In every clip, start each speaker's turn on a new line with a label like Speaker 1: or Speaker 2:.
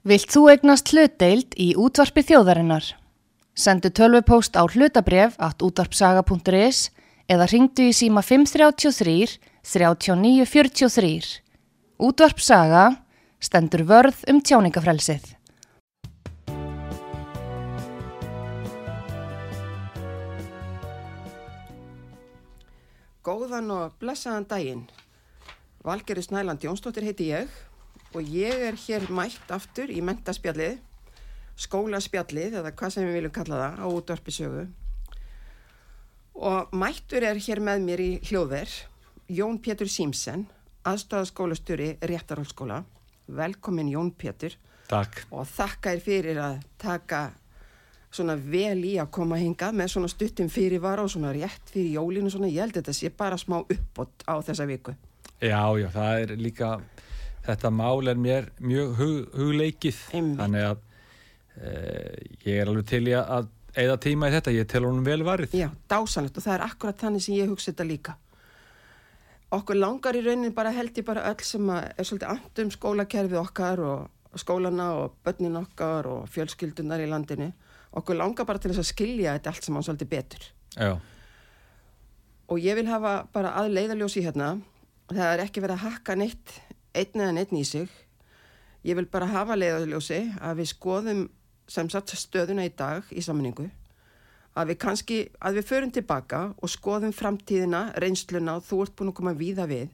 Speaker 1: Vilt þú egnast hlutdeild í útvarpi þjóðarinnar? Sendu tölvupóst á hlutabref at útvarpsaga.is eða ringdu í síma 533 3943. Útvarpsaga stendur vörð um tjáningafrelsið.
Speaker 2: Góðan og blessaðan daginn. Valgerður Snæland Jónsdóttir heiti ég og ég er hér mætt aftur í mentaspjallið, skólaspjallið eða hvað sem við viljum kalla það á útvarpisögu. Og mættur er hér með mér í hljóðver Jón Pétur Símsen, aðstofaskólastjóri Réttarhólskóla. Velkomin Jón Pétur.
Speaker 3: Takk.
Speaker 2: Og þakka þér fyrir að taka svona vel í að koma hinga með svona stuttum fyrirvara og svona rétt fyrir jólinu svona. Ég held þetta sé bara smá uppbót á þessa viku.
Speaker 3: Já, já, það er líka, þetta mál er mér mjög hug, hugleikið,
Speaker 2: Einmitt.
Speaker 3: þannig að e, ég er alveg til í að eða tíma í þetta, ég tel honum vel varið.
Speaker 2: Já, dásanlegt og það er akkurat þannig sem ég hugsa þetta líka. Okkur langar í raunin bara held ég bara öll sem er svolítið andum skólakerfið okkar og skólana og börnin okkar og fjölskyldunar í landinu. Okkur langar bara til þess að skilja þetta allt saman svolítið betur.
Speaker 3: Já,
Speaker 2: Og ég vil hafa bara að leiðaljósi hérna. Það er ekki verið að hakka neitt, einn eða neitt í sig. Ég vil bara hafa leiðaljósi að við skoðum sem sagt stöðuna í dag í sammenningu. Að við kannski, að við förum tilbaka og skoðum framtíðina, reynsluna og þú ert búin að koma víða við.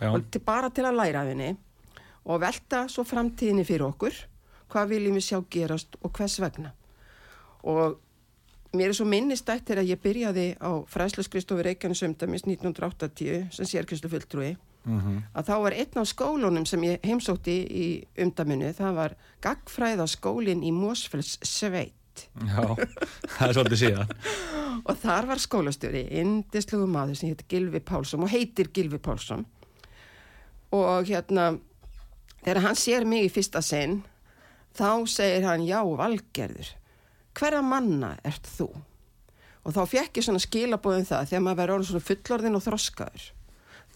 Speaker 3: já,
Speaker 2: Og til, bara til að læra af henni og velta svo framtíðinni fyrir okkur. Hvað viljum við sjá gerast og hvers vegna? Og mér er svo minnistætt þegar ég byrjaði á fræsluskristofi Reykjanes umdæmis 1980 sem sérkristu fulltrúi
Speaker 3: mm
Speaker 2: að þá var einn af skólunum sem ég heimsótti í umdæminu, það var gagfræðaskólin í Mósfells sveit
Speaker 3: já, það er svolítið síðan.
Speaker 2: og þar var skólastjóri, indislugu maður sem heitir Gilvi Pálsson og heitir Gilvi Pálsson. Og hérna þegar hann sér mig í fyrsta sinn þá segir hann já valgerður hverja manna ert þú? Og þá fekk ég svona skilabóðum það þegar maður verður orðin svona fullorðin og þroskaður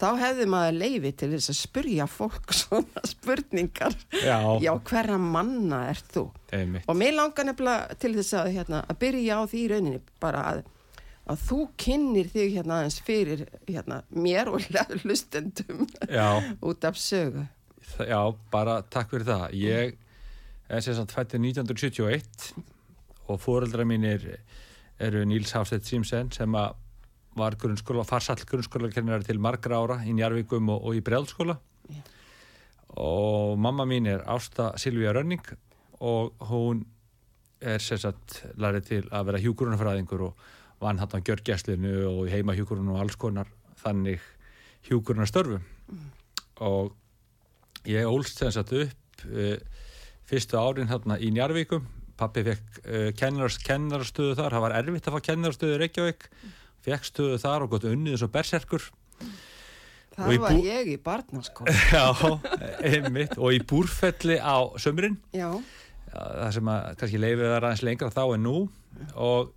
Speaker 2: þá hefði maður leifi til þess að spurja fólk svona spurningar
Speaker 3: Já,
Speaker 2: já hverja manna ert þú
Speaker 3: einmitt.
Speaker 2: Og mér langar nefnilega til þess að, hérna, að byrja á því rauninni bara að, að þú kynnir þig hérna aðeins fyrir hérna, mér og hlustendum út af sögu.
Speaker 3: já, bara takk fyrir það. Ég er sem sagt fættið 1971 og fóreldra mínir eru Níls Hafstedt Simsen sem að var grunnskóla, farsall grunnskólakennari til margra ára í Njarvíkum og, og í Breðalskóla
Speaker 2: Já.
Speaker 3: og mamma mín er Ásta Silvíja Rönning og hún er sem sagt lærið til að vera hjúkurunafræðingur og vann hann á gjörgjæslinu og í heima hjúkurun og alls konar þannig hjúkurunarstörfum og ég ólst sem sagt upp uh, fyrstu árin hérna í Njarvíkum pappi fekk uh, kennars, kennarastöðu þar, það var erfitt að fá kennarastöðu í Reykjavík. Fekk stöðu þar og gott unnið eins og berserkur. Í
Speaker 2: var
Speaker 3: bú-
Speaker 2: ég í barnaskóla.
Speaker 3: Já, einmitt. Og í búrfelli á sömurinn
Speaker 2: Já,
Speaker 3: það sem að kannski leifið það aðeins lengra þá en nú. Og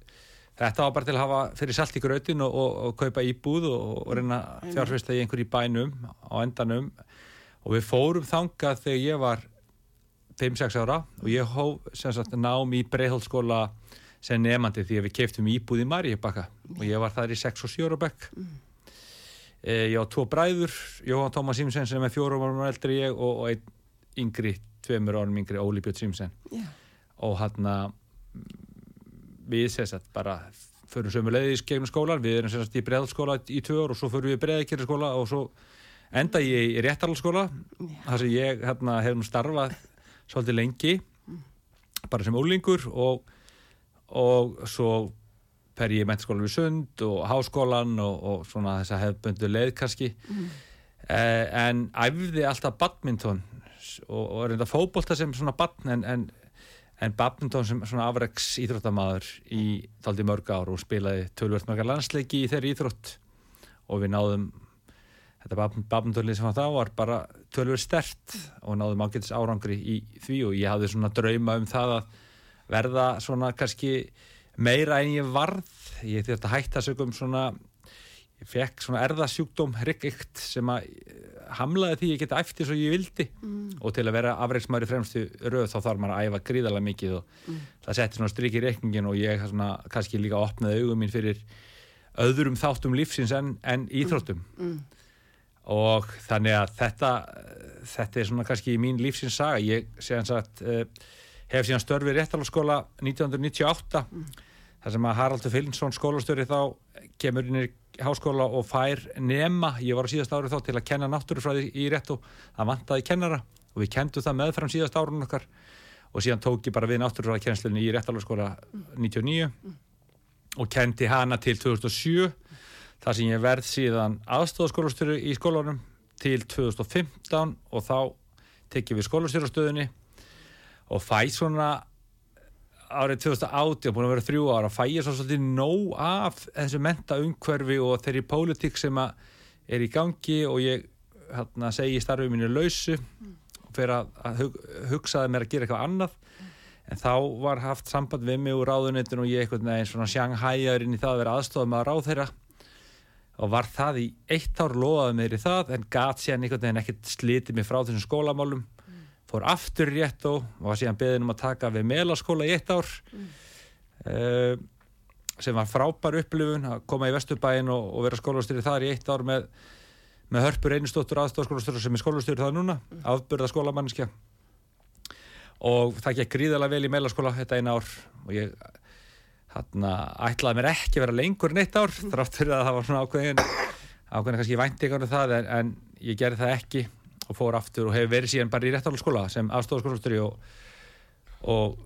Speaker 3: þetta var bara til að hafa fyrir salt í grötin og, og, og kaupa íbúð og, og reyna fjárfesta í einhverju bænum á endanum. Og við fórum þangað þegar ég var 5-6 ára og ég hóf sem sagt nám í breiðhaldskóla sem nefandi því að við keiftum íbúð í Marjabakka og ég var þar í 6 og 7 ára bekk. E, ég á tvo bræður Jóhann Tómas Simsen sem er fjórum árum eldri ég og, og einn yngri tveimur árum yngri Óli Björn Simsen.
Speaker 2: Já,
Speaker 3: og hann við sem sagt bara förum sömu leiðis gegnum skólan, við erum sagt í breðalskóla í tvö ár og svo förum við í breðakirjaskóla og svo enda ég í réttarhaldsskóla þar sem ég hérna hef starfað svolítið lengi bara sem ólingur og, og svo fer ég í mentaskólan við Sund og háskólan og, og svona þess að hefðböndu leið kannski. Eh, en æfði alltaf badminton og, og er reynda fótbolta sem svona badn en, en, en badminton sem svona afreiks íþróttamaður í daldi mörg ár og spilaði tölvört margar landsleiki í þeirri íþrótt. Og við náðum þetta badmintonlið sem þá var bara tölvört stert og náðum ágætis árangri í því og ég hafði svona drauma um það að verða svona kannski meira en ég varð ég þurfti að hætta sögum svona ég fekk svona erðasjúkdóm ryggikt sem að eh, hamlaði því ég geta eftir svo ég vildi mm. og til að vera afreiksmæri fremstu röð þá þarf maður að æfa gríðarlega mikið og mm. það setti svona strik í reikningin og ég svona, kannski líka opnaði augum mín fyrir öðrum þáttum lífsins en, en íþróttum mm. og þannig að þetta þetta er svona kannski mín lífsins saga ég séðan sagt uh, hef síðan störfið réttalagskóla 1998 þar sem að Haraldur Filinsson skólastöri þá kemur inn í háskóla og fær nema, ég var á síðast árið þá til að kenna náttúrufræði í rétt og það vantaði kennara og við kendum það meðfram síðast árun okkar. Og síðan tók ég bara við náttúrufræði kennslinni í réttalagskóla 99 og kendi hana til 2007 þar sem ég verð síðan aðstofskólastöru í skólanum til 2015 og þá tekjum við skólastjórastöðinni og fæ svona árið 2018, búin að vera þrjú ára fæ ég svo svolítið nóg af þessu menta umhverfi og þeirri pólitík sem er í gangi og ég hérna, segi starfið mínu lausu og fyrir að, að hugsaði mér að gera eitthvað annað en þá var haft samband við mig úr ráðunitun og ég eitthvað neðin svona sjanghæjar inn í það að vera aðstofað með að ráð þeirra og var það í eitt ár loðaði mér í það en gat síðan einhvern veginn ekkert slitið mig frá þessum skólamálum mm. Fór aftur rétt og var síðan beðin um að taka við melaskóla í eitt ár mm. uh, sem var frábær upplifun að koma í Vesturbæin og, og vera skólastýri þar í eitt ár með, með hörpur einustóttur aðstofskólastýri sem er skólastýri það núna mm. afbörða skólamanniska og það gekk gríðalega vel í melaskóla þetta eina ár og ég hann ætlaði mér ekki að vera lengur neitt ár þrátt fyrir að það var svona ákveðin ákveðin kannski væntingar um það en, en ég gerði það ekki og fór aftur og hefur verið síðan bara í réttarhaldsskóla sem afstofskólastöri og, og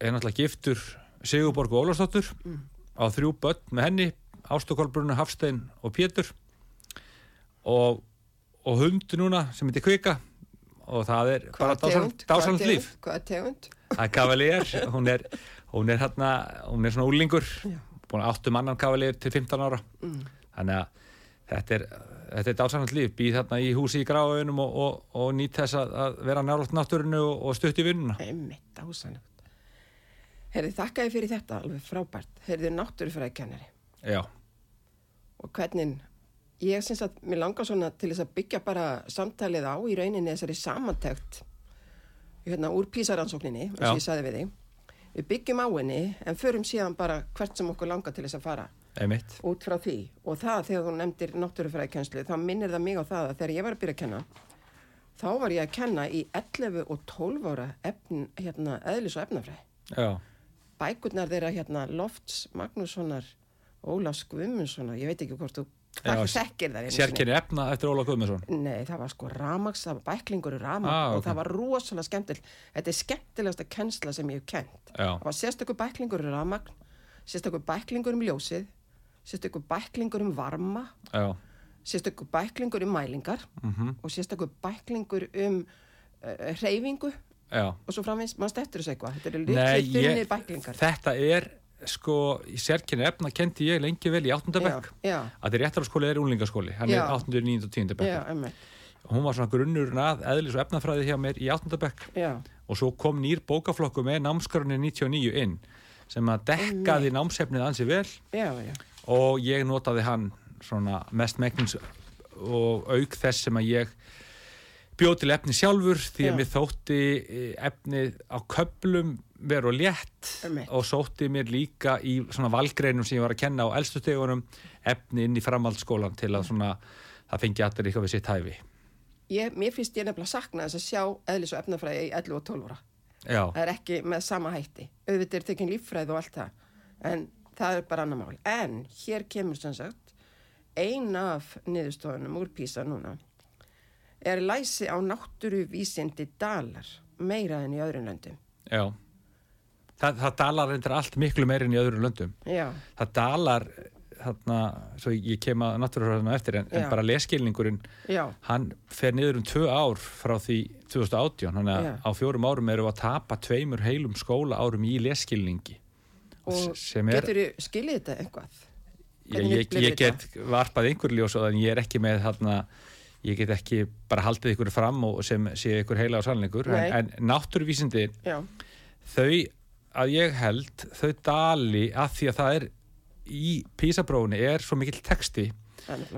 Speaker 3: er náttúrulega giftur Sigurborg og Ólafsdóttur mm. á þrjú börn með henni Ástokolbrunna, Hafstein og Pétur og, og hundu núna sem heitir Kvika og það er
Speaker 2: Hvað
Speaker 3: bara dásamt líf
Speaker 2: Hvað tegund?
Speaker 3: Það er Kavalier, hún er hún er hérna, hún er svona úlingur búin að áttum annan kavalir til 15 ára mm. þannig að þetta er, þetta er dásanand líf, býð þarna í húsi í gráðunum og, og, og nýtt þess að vera nærlátt náttúrunu og, og stutt í vinnuna.
Speaker 2: Emmitt, dásanand Herði, þakka ég fyrir þetta, alveg frábært. Herði, náttúrufræðikennari.
Speaker 3: Já.
Speaker 2: Og hvernig, ég syns að mér langar svona til þess að byggja bara samtalið á í rauninni þessari samantækt hérna úr písaransókninni, eins og ég saði við þig. Við byggjum á henni en förum síðan bara hvert sem okkur langar til þess að fara
Speaker 3: Einmitt.
Speaker 2: út frá því. Og það þegar þú nefndir náttúrufræðikenslu þá minnir það mig á það að þegar ég var að byrja að kenna þá var ég að kenna í 11 og 12 ára efn, hérna, eðlis og efnafræði. Bækurnar þeirra hérna, Lofts, Magnússonar Ólaf Skvumunssonar, ég veit ekki hvort þú
Speaker 3: Sérkenni efna eftir Óla Guðmundsson.
Speaker 2: Nei, það var sko Ramax, það var bæklingur í Ramax ah, okay. og það var rosalega skemmtileg Þetta er skemmtilegasta kennsla sem ég hef kent Já. Það var sérstaklega bæklingur í Ramax sérstaklega bæklingur um ljósið sérstaklega bæklingur um varma Já. sérstaklega bæklingur um mælingar mm -hmm. og sérstaklega bæklingur um uh, hreyfingu Já. og svo framins, maður stættur þessu eitthvað Þetta er litli þunni bæklingar
Speaker 3: Þetta er sko í sérkynni efna kendi ég lengi vel í 8. bekk að því réttarskóli er unlingaskóli hann er 8. 9. og 10. bekk hún var svona grunnurinn að eðlis og efnafræði hjá mér í 8. bekk og svo kom nýr bókaflokku með námskarunni 99 inn sem að dekkaði námsefnið ansi vel
Speaker 2: já, já.
Speaker 3: Og ég notaði hann svona mest megnins og auk þess sem að ég bjóð til efni sjálfur því að mér þótti eh, efnið á köplum veru létt Emme. og sótti mér líka í svona valgreinum sem ég var að kenna á eldstutegunum efni inn í framhaldsskólan til að svona það fengi allir eitthvað við sitt hæfi.
Speaker 2: Ég, Mér finnst ég nefnilega sakna þess að sjá eðlis og efnafræði í 11 og 12 ára. Já. það er ekki með sama hætti. Auðvitað er tekinn líffræði og allt það. En það er bara annar mál. En hér kemur sem sagt ein af niðurstofunum úr Písa núna. Er læsi á náttúruvísindi dalar meira enn í öðrum löndum?
Speaker 3: Já. Það, það dalar reyndar allt miklu meirinn í öðru löndum.
Speaker 2: Já.
Speaker 3: það dalar þarna, svo ég kem að náttúrulega eftir en, en bara leskilningurinn hann fer niður um tvö ár frá því 2018, þannig að Já. á fjórum árum eru að tapa tveimur heilum skóla árum í leskilningi
Speaker 2: og getur þú skiljið þetta eitthvað?
Speaker 3: Ég, ég, ég get varpað einhver ljós en ég er ekki með þarna ég get ekki bara haldið ykkur fram og sem sé ykkur heila á sannleikur en, en náttúruvísindi þau að ég held þau dali að því að það er í písabróðinu er svo mikill texti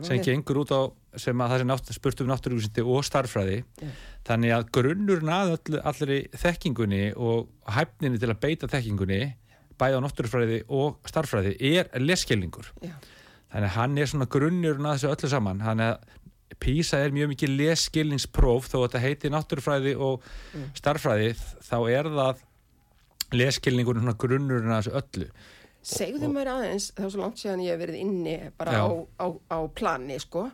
Speaker 3: sem gengur út á sem að það sem nátt, spurt um náttúruvísindi og starffræði
Speaker 2: Já.
Speaker 3: þannig að grunnurinn að öll, allri þekkingunni og hæfninni til að beita þekkingunni bæði á náttúrufræði og starffræði er leskilningur
Speaker 2: Já.
Speaker 3: þannig að hann er svona grunnurinn að þessu öllu saman þannig að PISA er mjög mikið leskilningspróf þó að þetta heiti náttúrufræði og
Speaker 2: Mm.
Speaker 3: starffræði þá er það leskilningurinn svona grunnurinn að þessu öllu
Speaker 2: Segðu mér aðeins, er svo langt síðan ég hef verið inni bara á, á, á plani, sko.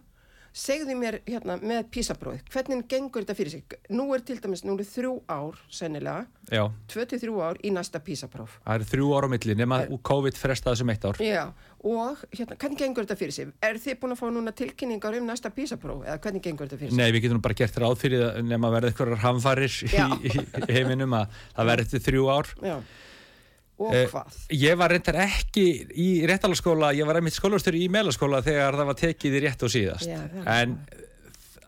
Speaker 2: Segðu mér hérna með písabróð, hvernig gengur þetta fyrir sig? Nú er til dæmis, nú er þrjú ár, sennilega,
Speaker 3: Já,
Speaker 2: 23 ár í næsta písapróf.
Speaker 3: það eru þrjú ára á milli nema
Speaker 2: Er-
Speaker 3: COVID frestaði sem eitt ár
Speaker 2: Já, og hérna, hvernig gengur þetta fyrir sig? Er þið búin að fá núna tilkynningar um næsta písapróf eða hvernig gengur þetta fyrir sig?
Speaker 3: Nei, við getum bara gert ráð fyrir það nema verða eitthvað hamfarir í, í, heiminum að það verði þrjú ár.
Speaker 2: Já, og
Speaker 3: Eh,
Speaker 2: hvað?
Speaker 3: Ég var reyndar ekki í réttalaskóla, ég var einmitt skólastur í meðlaskóla þegar það var tekið í rétt og síðast.
Speaker 2: Já,
Speaker 3: en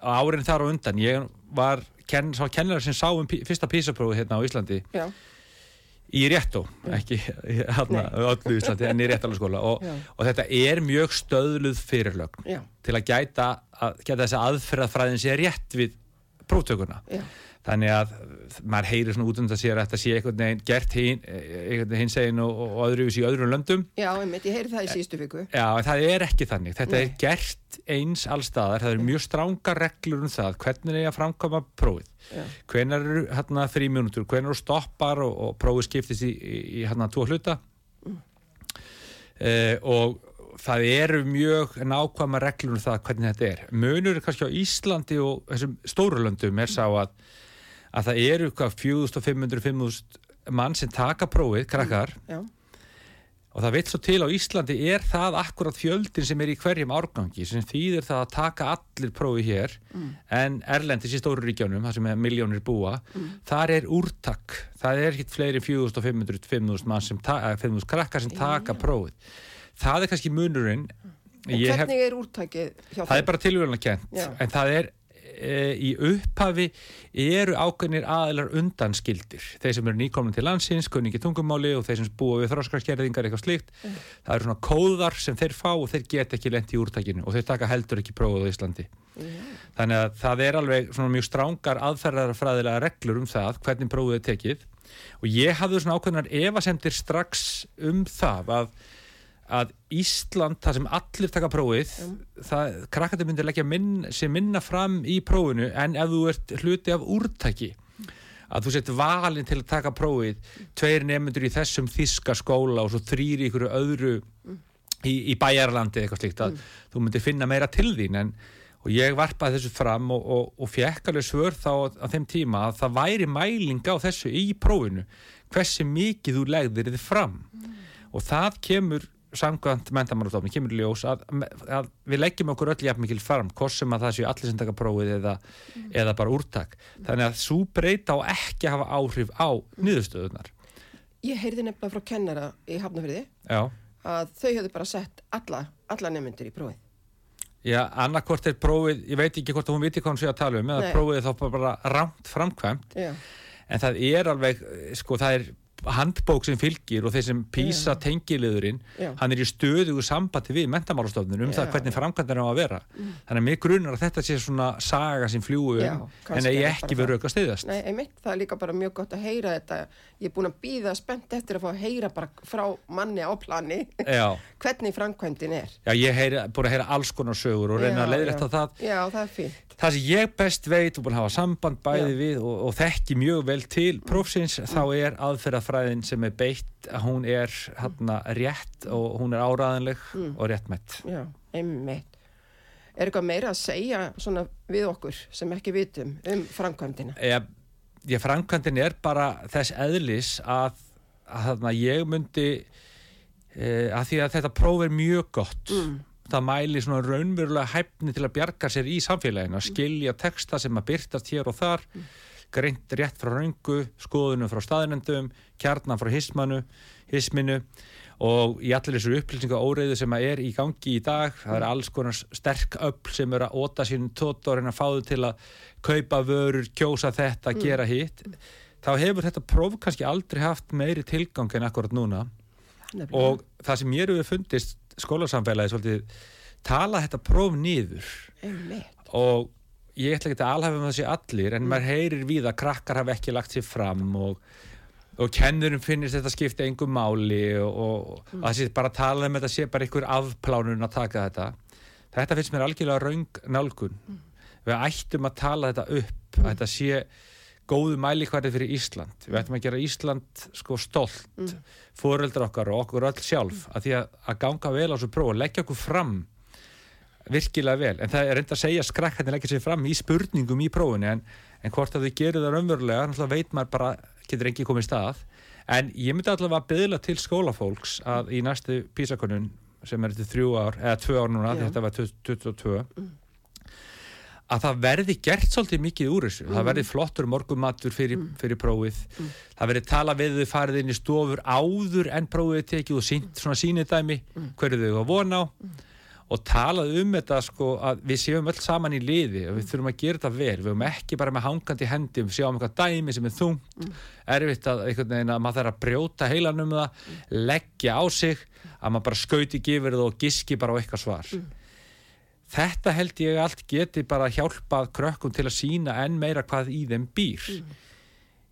Speaker 3: árin þar á undan, ég var ken, kennar sem sá um pí, fyrsta písaprófi hérna á Íslandi
Speaker 2: Já,
Speaker 3: í réttó, ekki hérna, öllu Íslandi, en í réttalaskóla og, og þetta er mjög stöðluð fyrirlögn
Speaker 2: já,
Speaker 3: til að gæta, að, gæta þess að aðferðafræðin sé rétt við próftökuna. Þannig að maður heyrir svona út um þetta sér að þetta sé einhvern veginn gert hinn, einhvern veginn hinsegin og, og öðruvis í öðrum löndum.
Speaker 2: já, einmitt, ég heyri það í síðustu viku.
Speaker 3: Já, en það er ekki þannig. Þetta
Speaker 2: Nei.
Speaker 3: er gert eins allstaðar. Það eru mjög stránga reglur um það hvernig er að framkama prófið. Hvenar eru hérna þrý mínútur, hvenar eru stoppar og, og prófið skiptist í, í, í hérna tvo hluta. Eh, og það eru mjög nákvæma reglur um það hvernig þetta er. Munur kannski á Íslandi og þessum stórulöndum er sá að, að það eru hvað 4500-5000 mann sem taka prófið, krakkar,
Speaker 2: já,
Speaker 3: og það vill svo til á Íslandi er það akkurat fjöldin sem er í hverjum árgangi sem þýðir það að taka allir prófi hér en Erlendis í stóru ríkjónum, það sem er miljónir búa þar er úrtak. Það er ekki fleiri 4500-5000 mann sem ta- eh, 5000 krakkar sem taka prófið. Það er kannski munurinn. Hef,
Speaker 2: hvernig er úrtækið hjá
Speaker 3: það er bara tilvíðan kent
Speaker 2: Já.
Speaker 3: en það er í upphafi eru ákveðnir aðilar undanskildir. Þeir sem eru nýkomin til landsins, kunni ekki tungumáli og þeir sem búa við þróskarskerðingar eitthvað slíkt það eru svona kóðar sem þeir fá og þeir get ekki lent í úrtækinu og þeir taka heldur ekki prófið á Íslandi. Þannig að það er alveg svona mjög strángar aðferðarfræðilega reglur um það hvernig prófið er tekið. Og ég hafði svona ákveðnar efasemdir strax um það að að Ísland, það sem allir taka prófið, það, krakkandi myndir leggja minn, sem minna fram í prófinu en ef þú ert hluti af úrtaki að þú sett valin til að taka prófið tveir nefnendur í þessum þíska skóla og svo þrýri ykkur öðru í, í bæjarlandi eitthvað slíkt að þú myndir finna meira til þín en og ég varpaði þessu fram og, og, og fekk alveg svör þá á, þeim tíma að það væri mæling á þessu í prófinu hversu mikið þú legðir þið fram. Og það kemur samkvæmt mentamannastofni, kemur í ljós að, að við leggjum okkur öll jafn mikil fram hvort sem að það séu allir sem taka prófið eða, eða bara úrtak. Þannig að svo breyta á ekki að hafa áhrif á niðurstöðunar
Speaker 2: Ég heyrði nefnilega frá kennara í Hafnafyrði
Speaker 3: Já,
Speaker 2: að þau hefðu bara sett alla, alla nefnendur í prófið.
Speaker 3: Já, annarkvort er prófið, ég veit ekki hvort hún viti hvað hún sé að tala um, eða prófið þá bara, bara rámt framkvæmt.
Speaker 2: Já,
Speaker 3: en það er alveg, sko, það er handbók sem fylgir og þeir sem písa
Speaker 2: Já.
Speaker 3: tengiliðurinn,
Speaker 2: Já.
Speaker 3: hann er í stöðugu sambandi við mentamálastofnun um
Speaker 2: Já,
Speaker 3: það hvernig
Speaker 2: já.
Speaker 3: framkvæmdar á að vera þannig að mig grunar að þetta sé svona saga sem fljúu
Speaker 2: Já,
Speaker 3: um,
Speaker 2: kannski
Speaker 3: en að ég ekki verið auka stiðast
Speaker 2: nei, einmitt, það er líka bara mjög gott að heyra þetta. Ég er búin að býða spennt eftir að fá að heyra bara frá manni á plani hvernig framkvæmdin er.
Speaker 3: já ég heyri, búin að heyra alls konar sögur og reyna að leiðrætta það
Speaker 2: Já, það er fínt.
Speaker 3: Það sem ég best veit og búin að hafa samband bæði
Speaker 2: Já.
Speaker 3: við og, og þekki mjög vel til prófsins þá er aðferðafræðin sem er beitt að hún er hérna rétt og hún er áraðanleg og réttmætt.
Speaker 2: Já, einmitt. Er eitthvað meira að segja svona við okkur sem ekki vitum um framkvæmdina?
Speaker 3: Ég, ég framkvæmdin er bara þess eðlis að, að þarna, ég myndi e, að því að þetta próf er mjög gott
Speaker 2: Mm.
Speaker 3: það mæli svona raunverulega hæfni til að bjarga sér í samfélaginu að skilja texta sem að byrtast hér og þar greint rétt frá raungu skoðunum frá staðinendum kjarnan frá hismanu, hisminu og í allir þessu upplýsinga óreiðu sem að er í gangi í dag það er alls konar sterk öll sem er að óta sínum tóttorinn að fá þau til að kaupa vörur, kjósa þetta, gera hitt. Þá hefur þetta próf kannski aldrei haft meiri tilgang en akkurat núna.
Speaker 2: Nefnilega.
Speaker 3: og það sem mér hefur fundist skólasamfélagi svolítið tala þetta próf
Speaker 2: einmitt.
Speaker 3: Og ég ætla ekki að alhafa um þessi allir en maður heyrir við að krakkar hafa ekki lagt sér fram og, og kennurum finnist þetta skipta engum máli og, og að það sé bara að tala um þetta sé bara einhver afplánun að taka þetta. Þetta finnst mér algjörlega raung nálgun. Við ættum að tala þetta upp að þetta sé góðu mælikvarði fyrir Ísland. Við ættum að gera Ísland sko stolt mm. fóreldra okkar og okkur öll sjálf að því að, að ganga vel á þessu próf og leggja okkur fram virkilega vel, en það er reynda að segja skrakkarnir leggja sér fram í spurningum í prófunu en, en hvort að þau gerir það raunverulega veit maður bara, getur ekki komið stað en ég myndi allavega að byðla til skólafólks að í næstu písakonun sem er til þrjú ár, eða tvö ár núna þetta var 2022 mm að það verði gert svolítið mikið úr þessu, mm. það verði flottur morgumatur fyrir, mm. fyrir prófið, mm. það verði tala við þau farið inn í stofur áður en prófið tekið og sínt svona sínidæmi mm. hverju þau að vona á mm. Og talað um þetta sko að við séum öll saman í liði og við þurfum að gera þetta vel, við höfum ekki bara með hangandi hendi, við séum eitthvað dæmi sem er þungt, mm. erfitt að, að maður þarf að brjóta heilan um það, leggja á sig, að maður bara skauti gifir það og giski bara á eitthvað svar þetta held ég allt geti bara hjálpað krökkum til að sína enn meira hvað í þeim býr mm.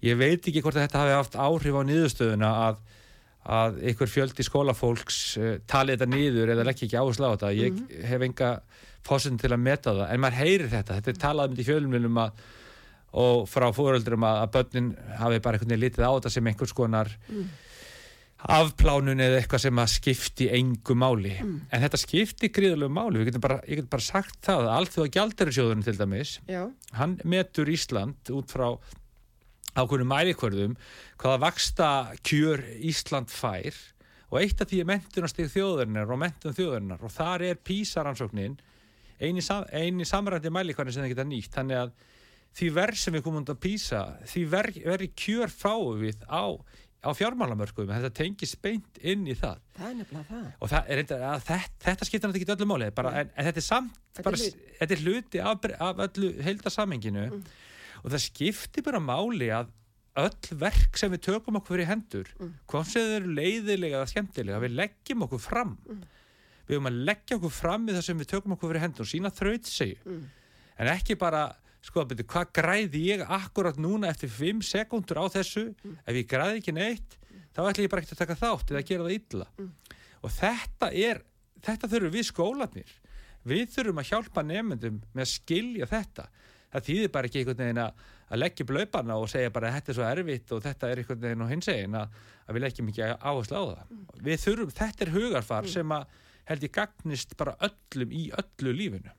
Speaker 3: ég veit ekki hvort þetta hafi haft áhrif á niðurstöðuna að, að einhver fjöldi skólafólks uh, tali þetta niður eða leggja ekki áherslu á þetta. Ég mm. hef enga fósund til að meta það. En maður heyrir þetta, þetta er talað um í fjölumlunum og frá fóröldurum að, að börnin hafi bara einhvern veginn litið á þetta sem einhvers konar mm. afplánun eða eitthvað sem að skipti engu máli, mm. en þetta skipti gríðalegu máli, bara, ég get bara sagt það. Að allt því að gjaldarisjóðunum til dæmis Já. hann metur Ísland út frá ákveðinu mælikvörðum hvaða vaksta kjör Ísland fær. Og eitt af því er mentunastig þjóðurinnar og mentun þjóðurinnar og þar er písaransóknin eini, sam, eini samrændi mælikvörðin sem það geta nýtt, þannig að því verð sem við komum að písa, því verði kjör fáu við á á fjármálamörkuðum, þetta tengir speint inn í það.
Speaker 2: Það er nefnilega það.
Speaker 3: Og það er þetta, þetta, skiptir náttúrulega ekki öllu máli, bara, en, en þetta er samt, þetta, bara, er, þetta er hluti af, af öllu heildasamenginu mm. Og það skiptir bara máli að öll verk sem við tökum okkur fyrir hendur, mm. hvort sem þau eru leiðilega eða skemmtilega, við leggjum okkur fram. Mm. Við höfum að leggja okkur fram í það sem við tökum okkur fyrir hendur og sína þraut sig, mm. en ekki bara sko, betur, hvað græði ég akkurat núna eftir 5 sekundur á þessu mm. ef ég græði ekki neitt þá ætlum ég bara ekki að taka þátt eða að gera það illa mm. og þetta er þetta þurfum við skólanir við þurfum að hjálpa nefnendum með að skilja þetta það þýðir bara ekki einhvern veginn að, að leggja blöparna og segja bara þetta er svo erfitt og þetta er einhvern veginn og hins eginn að, að við leggjum ekki áherslu á það mm. við þurfum, þetta er hugarfar mm. sem að held ég gagnist bara öllum í öllu lífinu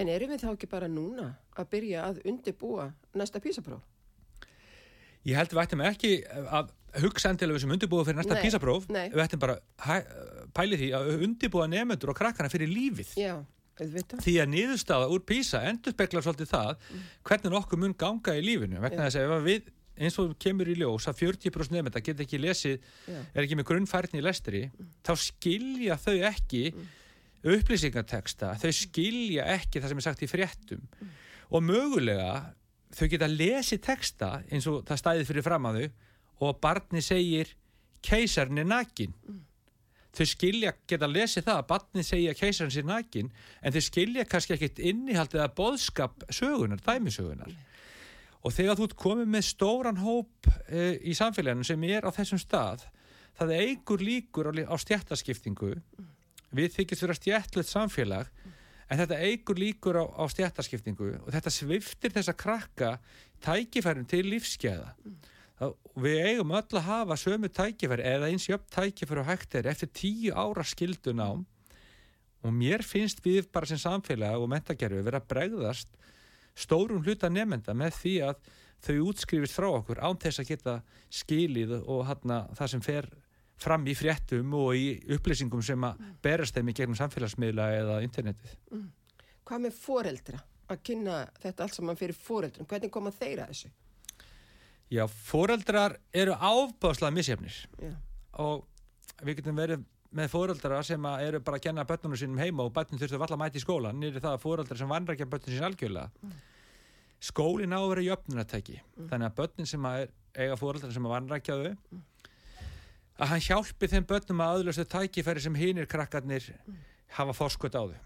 Speaker 2: En erum við þá ekki bara núna að byrja að undirbúa næsta písapróf?
Speaker 3: Ég held við ættum ekki að hugsa endilega sem undirbúa fyrir næsta písapróf. Við ættum bara pæli því að undirbúa nefnendur og krakkana fyrir lífið.
Speaker 2: Já, auðvitað.
Speaker 3: Því að niðurstaða úr písa endur speklar svolítið það mm. hvernig okkur mun ganga í lífinu. Vegna þess að við eins og kemur í ljós að 40% nefnda get ekki lesið, Já. er ekki með grunnfærni í lestri, mm. þá skilja þau ekki mm upplýsingarteksta, þau skilja ekki það sem er sagt í fréttum mm. og mögulega þau geta lesið teksta eins og það stæði fyrir fram að þau og barni segir keisarni nakin mm. Þau skilja, geta lesið það að barni segja keisarni sér nakin en þau skilja kannski ekkit innihaldið að boðskap sögunar, dæmisögunar mm. og þegar þú ert komið með stóran hóp e, í samfélaginu sem er á þessum stað það eigur líkur á, á stjættaskiptingu mm við þykist vera stjættlut samfélag en þetta eigur líkur á, á stjættaskiptingu og þetta sviftir þessa krakka tækifærum til lífskeiða við eigum öll að hafa sömu tækifæri eða eins jöfn tækifæri og hægt er eftir tíu ára skildun á og mér finnst við bara sem samfélag og mentagerfi vera bregðast stórum hluta nefnda með því að þau útskrifist frá okkur án þess að geta skilið og hana, það sem fer fram í fréttum og í upplýsingum sem að mm. berast þeim í gegnum samfélagsmiðla eða internetið. Mm.
Speaker 2: Hvað með foreldra? Að kynna þetta allt saman fyrir foreldrum. Hvernig koma þeir að þessu?
Speaker 3: Já, foreldrar eru ábáðslega misjafnir Já. og við getum verið með foreldra sem eru bara að kenna börnunum sínum heima og börnun þurftu valla að mæta í skólan nýri það að foreldra sem vandra ekki að börnun sín algjörlega. Mm. Skólin á að vera jöfnunatæki. Mm. Þannig að börnun sem að eiga foreldra sem að vandra ekki að þau mm að hann hjálpi þeim börnum að aðlösa tækifæri sem hinnir krakkarnir hafa fórskot á þau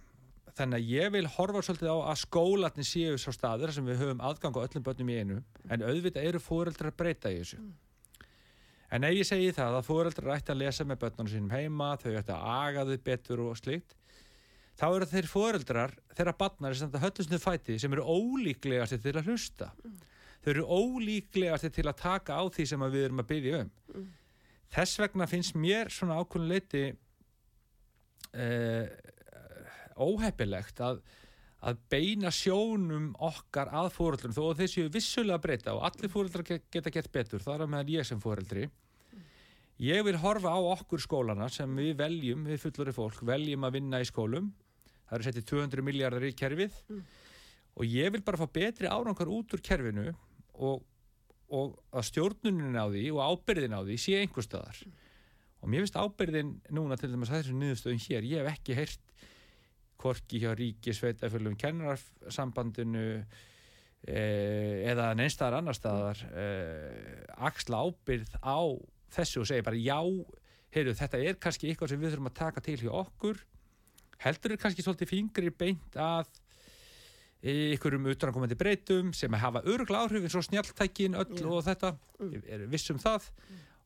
Speaker 3: þannig að ég vil horfa svolítið á að skólatni séu svo staður sem við höfum aðgang á öllum börnum í einu en auðvitað eru fóreldrar að breyta í þessu. En ef ég segi það að fóreldrar ætti að lesa með börnunum sínum heima þau ætti að aga þau betur og slíkt þá eru þeir fóreldrar þeirra barnar sem þetta höllusnum fæti sem eru ólíklegasti til að hlusta. Þau eru ólíklegasti til að taka á því sem við erum að byggja um. Þess vegna finnst mér svona ákveðin leiti uh, óheppilegt að, að beina sjónum okkar að fóreldrum þó að þessi vissulega breyta og allir fóreldrar ge- geta gett betur, það er meðan ég sem fóreldri ég vil horfa á okkur skólana sem við veljum, við fullori fólk veljum að vinna í skólum. Það eru settið 200 miljardar í kerfið og ég vil bara fá betri árangar út úr kerfinu og, og að stjórnunin á því og ábyrðin á því sé einhver staðar. Og mér finnst ábyrðin núna til dæmis að þessu niðurstöðum hér, ég hef ekki heyrt hvorki hjá ríki sveitafölum kennararsambandinu eh, eða neinstaðar annar staðar eh, axla ábyrð á þessu og segja bara já heyrðu, þetta er kannski eitthvað sem við þurfum að taka til hjá okkur. Heldur er kannski svolítið fingri beint að ykkurum utrankomandi breytum sem hafa örgla áhrif eins og snjáltækin öll
Speaker 2: Já.
Speaker 3: og þetta, ég er viss um það.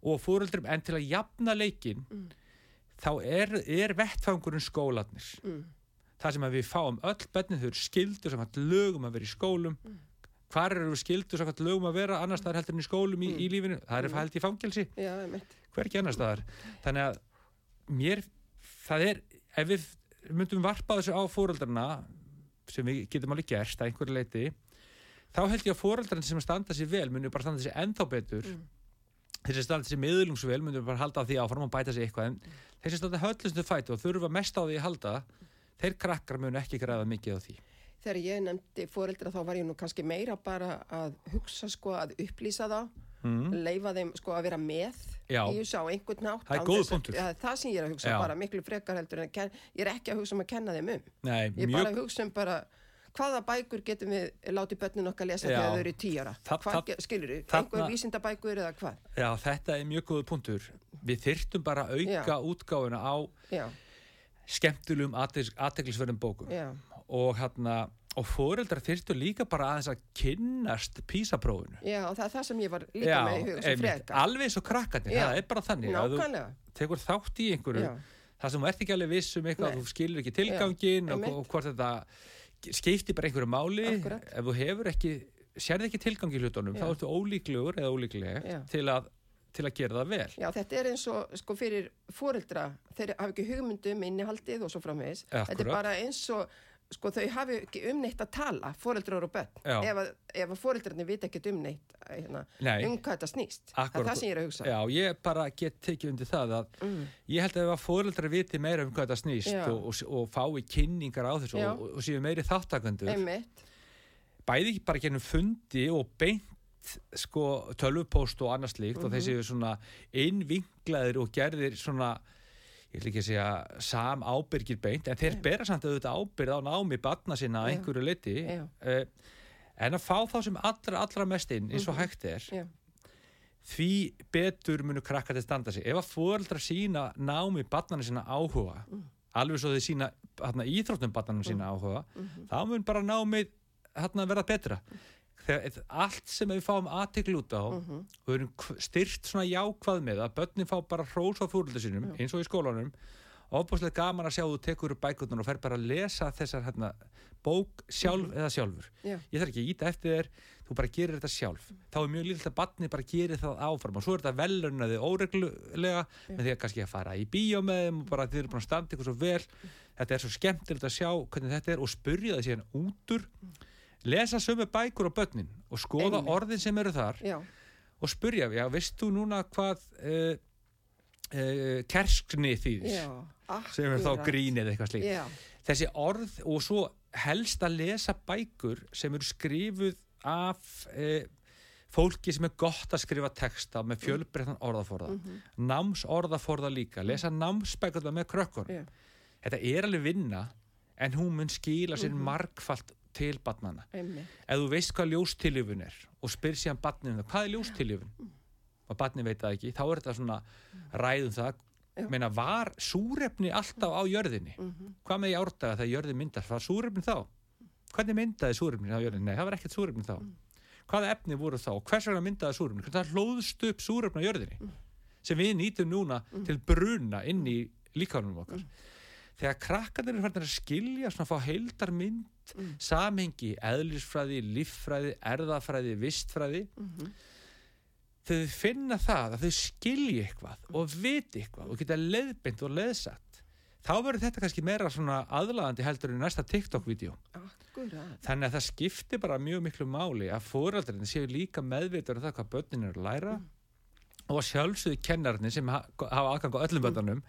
Speaker 3: Og fóreldrum en til að jafna leikin þá er, er vettfangurinn skólanir
Speaker 2: Mm.
Speaker 3: Það sem við fáum öll bennið þau eru skildur að lögum að vera í skólum. Hvar eru við skildur að lögum að vera? Annars staðar heldur en í skólum í, í lífinu. Það er held í fangelsi,
Speaker 2: Já,
Speaker 3: hver ekki annars staðar? Þannig að mér það er, ef við myndum varpa þessu á fóreldrarna sem við getum alveg gert að einhverju leiti þá held ég að fóreldrarna sem standa sér vel munu bara standa sér ennþá betur.
Speaker 2: Mm.
Speaker 3: þeir sem standa sér miðlungsvel munu bara halda á því áfram og bæta sér eitthvað. En þeir sem standa höllustu fæti og þurfa mest á því að halda þeir krakkar munu ekki græða mikið á því
Speaker 2: Þegar ég nefndi fóreldra þá var ég nú kannski meira bara að hugsa sko að upplýsa þá,
Speaker 3: mm.
Speaker 2: leifa þeim sko að vera með
Speaker 3: Já.
Speaker 2: í þessu á einhvern nátt.
Speaker 3: Það er
Speaker 2: að-
Speaker 3: punktur.
Speaker 2: Ja, það sem ég er að hugsa
Speaker 3: Já.
Speaker 2: bara miklu frekar heldur en að ken, ég er ekki að hugsa um að kenna þeim um.
Speaker 3: Nei,
Speaker 2: Ég er
Speaker 3: mjög,
Speaker 2: bara að hugsa um bara hvaða bækur getum við látið börnin okkar lesa
Speaker 3: Já.
Speaker 2: þegar þau eru í tíara.
Speaker 3: Þa-
Speaker 2: Hvað skilur
Speaker 3: þarna-
Speaker 2: Einhver vísindabækur eða hvað?
Speaker 3: já, þetta er mjög góður punktur við þyrftum bara að auka útgáfuna á
Speaker 2: Já,
Speaker 3: skemmtilegum aðteglisverðum bókum
Speaker 2: já,
Speaker 3: og hérna og fóreldrar þyrftu líka bara aðeins að kynnast písaprófinu
Speaker 2: já, og það er það sem ég var líka með í huga sem frekar.
Speaker 3: alveg eins og krakkarnir,
Speaker 2: Já.
Speaker 3: það er bara þannig að þú
Speaker 2: Nákvæmlega.
Speaker 3: tekur þátt í einhverju
Speaker 2: Já.
Speaker 3: það sem þú ert ekki alveg viss um eitthvað
Speaker 2: Nei.
Speaker 3: þú skilur ekki tilgangin
Speaker 2: Já,
Speaker 3: og, og hvort þetta skipti bara einhverju máli
Speaker 2: Akkúrat.
Speaker 3: ef þú hefur ekki, sérði ekki tilgang í hlutunum
Speaker 2: Já.
Speaker 3: þá ertu ólíklegur eða ólíkleg
Speaker 2: Já.
Speaker 3: til að, til að gera það vel
Speaker 2: Já, þetta er eins og sko fyrir fóreldra, þeir hafa ekki hugmyndum innihaldið og svo framvegis. Þetta er bara eins og, sko þau hafi ekki umneitt að tala, fóreldrar og börn.
Speaker 3: Já.
Speaker 2: Ef að, ef að fóreldrarnir vita ekkert umneitt hérna, um hvað þetta snýst. Það
Speaker 3: Akkúrat.
Speaker 2: er það sem ég er að hugsa.
Speaker 3: Já, ég bara get tekið undir það að ég held að ef að fóreldrar viti meira um hvað þetta snýst og, og, og fái kynningar á þessu og, séu meiri þáttakandur
Speaker 2: Einmitt.
Speaker 3: bæði ekki bara gennum fundi og beint sko tölvupóst og annars líkt og þeir séu svona innvinklaðir og gerðir svona ég vil ekki segja sam ábyrgir beint en þeir bera samt auðvitað ábyrð á námi batna sinna
Speaker 2: Já.
Speaker 3: einhverju liti
Speaker 2: Já.
Speaker 3: uh, en að fá þá sem allra allra mest inn eins og hægt er því betur munu krakka til standa sig. Ef að fóreldra sína námi barnana sína áhuga alveg svo þau sína hérna, íþróttum barnana sína áhuga þá mun bara námið hérna, verða betra Þegar, allt sem við fáum aðtekl út á og við erum styrt svona jákvað með að börnin fá bara hrós á fóreldra sínum eins og í skólanum ofbúslega gaman að sjá þú tekur upp bækurnar og fer bara að lesa þessar hérna, bók sjálf eða sjálfur.
Speaker 2: Já.
Speaker 3: ég þarf ekki að íta eftir þér þú bara gerir þetta sjálf. Þá er mjög lítill að batni bara gerir það áfram og svo er þetta velunaði óreglulega með því að kannski að fara í bíó með þeim og bara þið eru búin að standa ykkur svo vel. Þetta er svo skemmtilegt að sjá hvernig þetta er og spurja það síðan útur lesa sömu bækur á börnin og skoða
Speaker 2: Einmitt.
Speaker 3: orðin sem eru þar
Speaker 2: já,
Speaker 3: og spurja, já, veist þú núna hvað uh, uh, kerskni þýðis
Speaker 2: já.
Speaker 3: sem er þá
Speaker 2: akkúrat.
Speaker 3: grín eða eitthvað slíkt. Þessi orð og svo helst að lesa bækur sem eru skrifuð af e, fólki sem er gott að skrifa texta með fjölbreyttan orðaforða. Náms orðaforða líka lesa námsbækurna með krökkun
Speaker 2: já,
Speaker 3: þetta er alveg vinna en hún mun skila sér margfalt til barnana ef þú veist hvað ljóstiljöfun er og spyr síðan barninu það, hvað er ljóstiljöfun og barni veit það ekki, þá er þetta svona ræðum það meina var súrefni alltaf á jörðinni
Speaker 2: Mhm.
Speaker 3: hvað með í árdaga þegar jörðin myndar var súrefni þá? hvernig myndaði súrefni á jörðinni? Nei, það var ekkert súrefni þá
Speaker 2: Mm.
Speaker 3: hvaða efni voru þá? hvers vegna myndaði súrefni? hvernig það hlóðst upp súrefni á jörðinni
Speaker 2: Mm.
Speaker 3: sem við nýtum núna til bruna inn í líkanum
Speaker 2: Mm.
Speaker 3: okkar þegar krakkarnir eru farin að skilja svona að fá heildar mynd
Speaker 2: Mm.
Speaker 3: samhengi, eðlisfræði, líffræði erðafræði, vistfræði.
Speaker 2: Mhm.
Speaker 3: þegar þau finna það að þau skilji eitthvað og viti eitthvað og geta leiðbind og leiðsatt þá verður þetta kannski meira svona aðlagandi heldur en næsta TikTok-vídeó. Þannig að það skiptir bara mjög miklu máli að fóraldurinn séu líka meðvitur um það hvað börnin eru að læra og að sjálfsögðu kennarnir sem ha hafa aðgang á öllum börnunum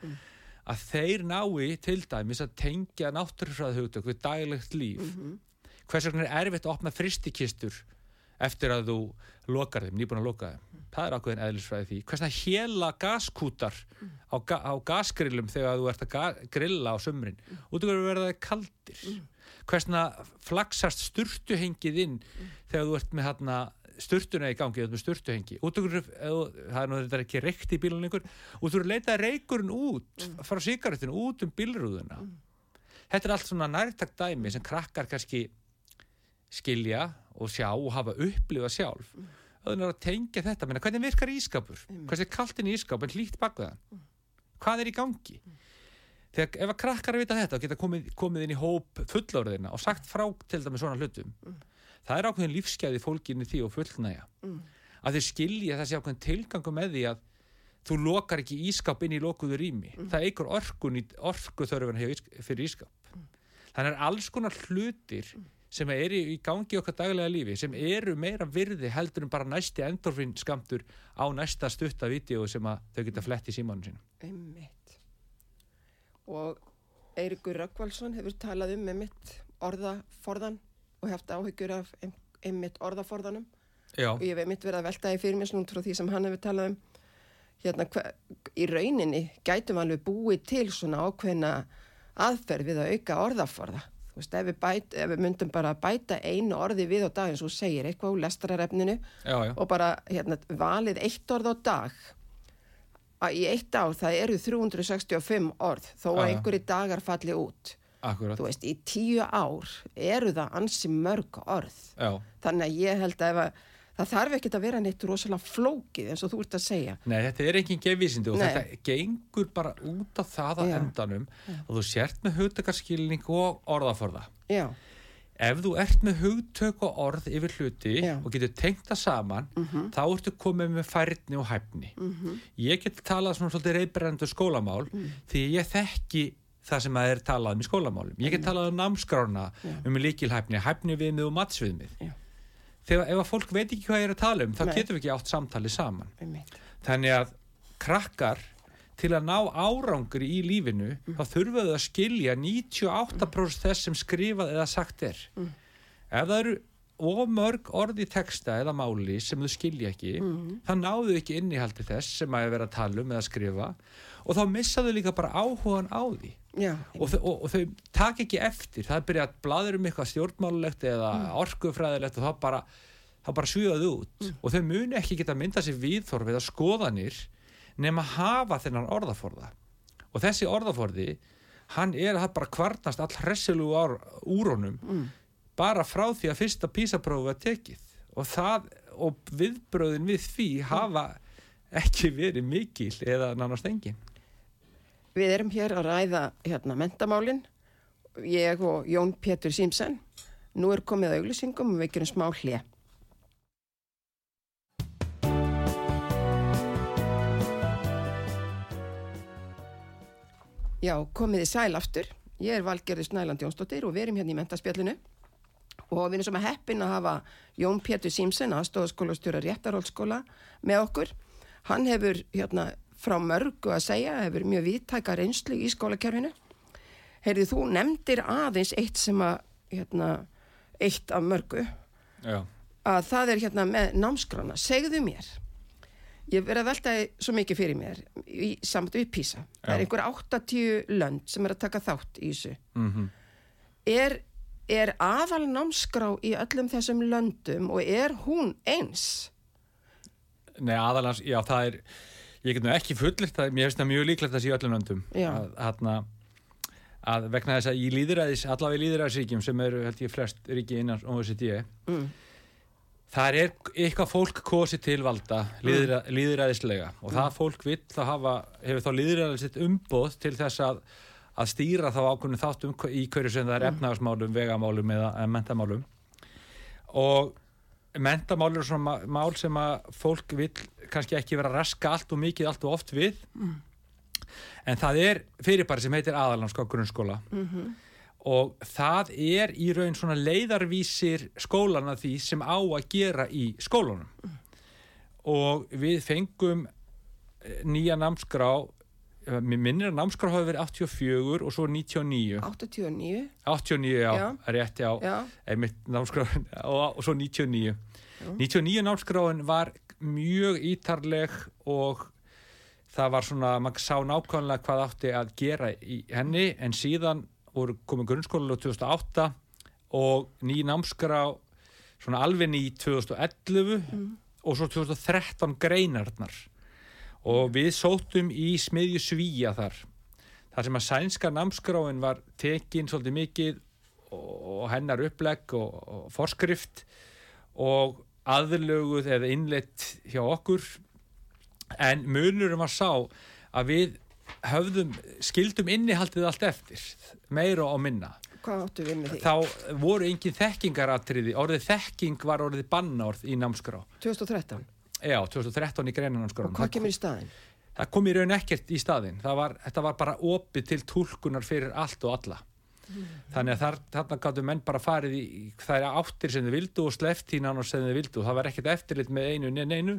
Speaker 3: að þeir nái til dæmis að tengja náttúrfræða hugtök við daglegt líf. Hvers vegna er erfitt að opna fristikistur eftir að þú lokar þeim, nýbúin að loka þeim? Það er ákveðin eðlisfræði því. Hvers vegna héla gaskútar á, ga á gasgrillum þegar þú ert að grilla á sömrin út af hverju verða kaldir? Hvers vegna flaksast sturtuhengið inn þegar þú ert með hérna sturtuna í gangi, með sturtuhengi. Út af hverju, ef þú- það er nú þetta ekki reykt í bílun ykkur, að leita reykurinn út frá sigarettinu, út um bílrúðuna. Þetta er allt svona nærtakt dæmi sem krakkar kannski skilja og sjá og hafa upplifað sjálf. Mm. öðvun er að tengja þetta menna, hvernig virkar ískapur, hvernig er kaltinn í ískap en hlýtt bak við hann? Hvað er í gangi? Þegar ef að krakkar vita þetta og geta komið, komið inn í hóp fullorðina og sagt frá til dæmis svona hlutum það er ákveðin lífsgæði fólkinni því og fullnæja að þau skilja þessi ákveðin tilgangu með því að þú lokar ekki ískap inn í lokuðu rými. Það eigur orku þörfuna fyrir ískap þannig er alls konar hlutir sem eru í gangi okkar daglega lífi sem eru meira virði heldur en bara næsti endorfin skamtur á næsta stutta vídeo sem þau geta flett í símanu sínum.
Speaker 2: Einmitt. Og Eirikur Rökkvaldsson hefur talað um einmitt orðaforðan og hefði áhyggjur af ein- einmitt orðaforðanum.
Speaker 3: Já,
Speaker 2: og ég hef einmitt verið að velta í fyrir mér svona frá því sem hann hefur talað um. Hérna hva, í rauninni gætum alveg búið til svona ákveðna aðferð við að auka orðaforða. Þú veist, ef við, bæt, ef við myndum bara bæta einu orði við á dag eins og segir eitthvað úr lestararefninu
Speaker 3: já, já,
Speaker 2: og bara hérna, valið eitt orð á dag. Að í eitt ár það eru 365 orð þó að
Speaker 3: já.
Speaker 2: einhverju dagar falli út
Speaker 3: akkurat.
Speaker 2: Þú veist, í tíu ár eru það ansi mörg orð.
Speaker 3: Já,
Speaker 2: þannig að ég held að ef að það þarf ekkert að vera neitt rosalega flókið eins og þú ert að segja.
Speaker 3: Nei þetta er ekki gefvísindi og
Speaker 2: Nei.
Speaker 3: þetta gengur bara út af það á
Speaker 2: Já.
Speaker 3: endanum og þú sért með hugtakarskilning og orðaforða.
Speaker 2: Já,
Speaker 3: ef þú ert með hugtök og orð yfir hluti
Speaker 2: Já.
Speaker 3: Og getur tengt það saman þá ertu komið með færni og hæfni. Ég get talað svona svolítið reyðbrendu skólamál
Speaker 2: Mhm.
Speaker 3: því ég þekki það sem að er talað um í skólamálum. Ég get talað um námskrána um líkilhæfni, hæfni viðmið og matsviðmið.
Speaker 2: Já.
Speaker 3: þegar ef að fólk veit ekki hvað ég er að tala um þá
Speaker 2: Nei.
Speaker 3: getum við ekki átt samtali saman.
Speaker 2: Einmitt.
Speaker 3: Þannig að krakkar til að ná árangri í lífinu þá þurfa þau að skilja 98% þess sem skrifað eða sagt er. Ef það eru of mörg orð í texta eða máli sem þau skilja ekki þá náðu ekki innihaldi þess sem að vera að tala um eða skrifa og þá missa þau líka bara áhugan á því
Speaker 2: já,
Speaker 3: og, og, og þau tak ekki eftir. Það byrjað að bladur um eitthvað stjórnmálulegt eða orkufræðilegt og þá bara, þá bara svíðaðu út. Og þau muni ekki geta myndað sér viðþorf eða skoðanir nema hafa þennan orðaforða. Og þessi orðaforði hann er að það bara kvarnast all hressilugu ár, úr honum bara frá því að fyrsta písaprófi var tekið. Og það og viðbröðin við því hafa ekki verið mikil eða nánast engin
Speaker 2: við erum hér að ræða hérna mentamálin ég og Jón Pétur Símsen nú er komið að auglýsingum og við gerum smá hlið Já, komið í sæl aftur. Ég er Valgerður Snæland Jónsdóttir og við erum hérna í mentaspjallinu og við erum sem að heppin að hafa Jón Pétur Símsen, aðstofaskólastjóra réttarhóllskóla með okkur. Hann hefur hérna frá mörgu að segja, hefur mjög viðtæka reynslu í skólakerfinu. Heyrðu, þú nefndir aðeins eitt sem að, hérna, eitt af mörgu,
Speaker 3: Já,
Speaker 2: að það er hérna með námskrána. Segðu mér, ég verið að velta svo mikið fyrir mér í, samt við PISA. Það er
Speaker 3: Já.
Speaker 2: einhver 80 lönd sem er að taka þátt í þessu.
Speaker 3: mhm
Speaker 2: Er, er aðal námskrá í öllum þessum löndum og er hún eins?
Speaker 3: Nei, aðalans, já, það er ég get nú ekki fullirt það, mér finnst það mjög líklegt að sé öllum löndum.
Speaker 2: Já.
Speaker 3: að, að, að vegna þess að í líðræðis, allavega í líðræðisríkjum sem eru held ég flest ríki innan OECD
Speaker 2: Mm.
Speaker 3: þar er eitthvað fólk kosið til valda líðra, líðræðislega og það fólk vill þá hafa, hefur þá líðræðisitt umboð til þess að, að stýra þá ákveðinu þáttum í hverju sem það er efnaðarsmálum, vegamálum eða eða mentamálum og mentamál eru svona mál sem að fólk vill kannski ekki vera raska allt og mikið allt og oft við. En það er fyrirbæri sem heitir aðalnámska grunnskóla. Og það er í raun svona leiðarvísir skólana því sem á að gera í skólanum og við fengum eh, nýja námskrá eh, mér minnir að námskrá hafi verið 84 og svo 99
Speaker 2: 89,
Speaker 3: 89 já,
Speaker 2: Já.
Speaker 3: rétt já,
Speaker 2: já,
Speaker 3: einmitt námskráin og, og svo 99 99 námskráin var mjög ítarleg og það var svona, maður sá nákvæmlega hvað átti að gera í henni en síðan voru komið grunnskólalega 2008 og ný námskrá svona alveg ný 2011 og svo 2013 greinarnar og við sóttum í smiðju svíja þar þar sem að sænska námskráin var tekin svolítið mikið og, hennar upplegg og, og forskrift og aðlöguð eða innleitt hjá okkur. En munurum að sá að við höfðum, skildum innihaldið allt eftir, meira og minna.
Speaker 2: Hvað áttu við með því?
Speaker 3: þá voru engin þekkingaratriði orðið þekking var orðið bannorð í námskrá.
Speaker 2: 2013
Speaker 3: já, 2013 í greinanámskrá
Speaker 2: og hvað kemur í staðin?
Speaker 3: það kom í raun ekkert í staðinn. Það var, þetta var bara opið til tólkunar fyrir allt og alla. Þannig að þar, þarna gáttu menn bara farið í þær áttir sem þið vildu og sleppt í nánu sem þið vildu. Það var ekkert eftirlit með einu neina einu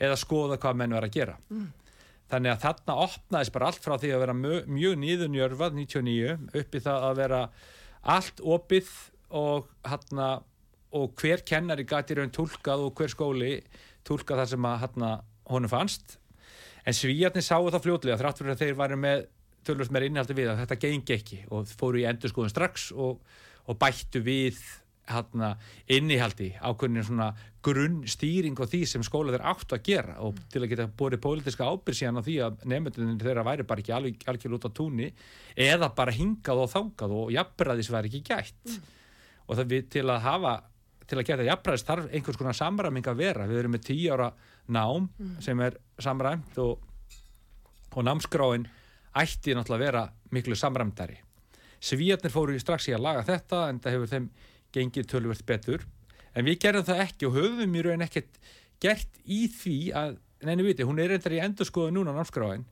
Speaker 3: eða skoða hvað menn var að gera. Þannig að þarna opnaðist bara allt frá því að vera mjög, mjög nýðunjörfað 99 upp í það að vera allt opið og hana, og hver kennari gæti raun tólkað og hver skóli tólkað það sem að hana, honum fannst. En svíjarnir sáu það fljótlega þrátt fyrir að þeir varu með tölvöld meira innhaldi við að þetta gengi ekki og fóru í endurskoðun strax og, og bættu við hana, innihaldi ákveðin svona grunnstýring á því sem skóla þeir áttu að gera og til að geta borið pólitíska ábyrg síðan á því að nefndunir þeirra væri bara ekki alveg algjörl út á túnni eða bara hingað og þangað og jafnbræðis væri ekki gætt. Og það við til að hafa til að geta jafnbræðis þarf einhvers konar samræming að vera. Við erum með tíu ára nám sem er samræmt og, og námskráin ætti náttúrulega að vera miklu samræmdari. Svíjarnir fóru strax í að laga þetta en það hefur þeim gengið tölvöld betur. En við gerðum það ekki og höfum í raun ekkert gert í því að, neini viti, hún er reyndar í endurskoðu núna námskráin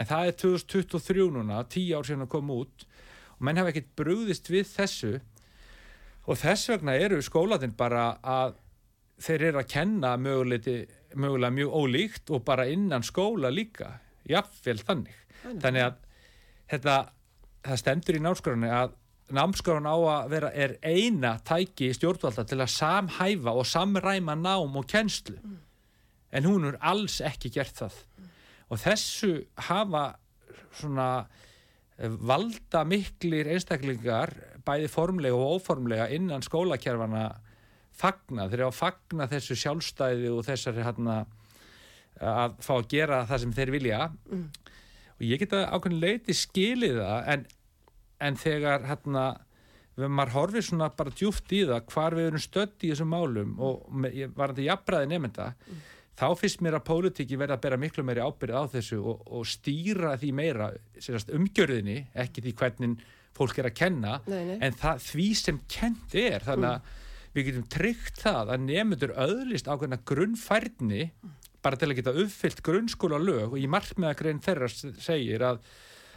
Speaker 3: en það er 2023 núna, tíu ár síðan að koma út. Og menn hafa ekkert brugðist við þessu og þess vegna eru skólatinn bara að þeir eru að kenna möguleiti, mögulega mjög ólíkt og bara innan skóla líka jafnvel þannig. Þannig að þetta, það stendur í námskráni að námskráin á að vera er eina tæki stjórnvalda til að samhæfa og samræma nám og kennslu. En hún er alls ekki gert það. Og þessu hafa svona eh, valda miklir einstaklingar bæði formlega og óformlega innan skólakerfana fagna, þeir eru að fagna þessu sjálfstæði og þessari hérna að fá að gera það sem þeir vilja. Og ég geta ákveðin leiti skilið það en, en þegar hérna við maður horfið svona bara djúft í það hvar við erum stödd í þessum málum og ég var þetta jafnbræði nefnda þá finnst mér að pólitíki verða að bera miklu meiri ábyrð á þessu og, og stýra því meira umgjörðinni, ekki því hvernig fólk er að kenna
Speaker 2: Nei, nei.
Speaker 3: en það, því sem kent er þannig að við getum tryggt það að nefndur öðlist ákveðna grunnfærni bara til að geta uppfyllt grunnskóla lög og í markmiðagrein þeirra segir að,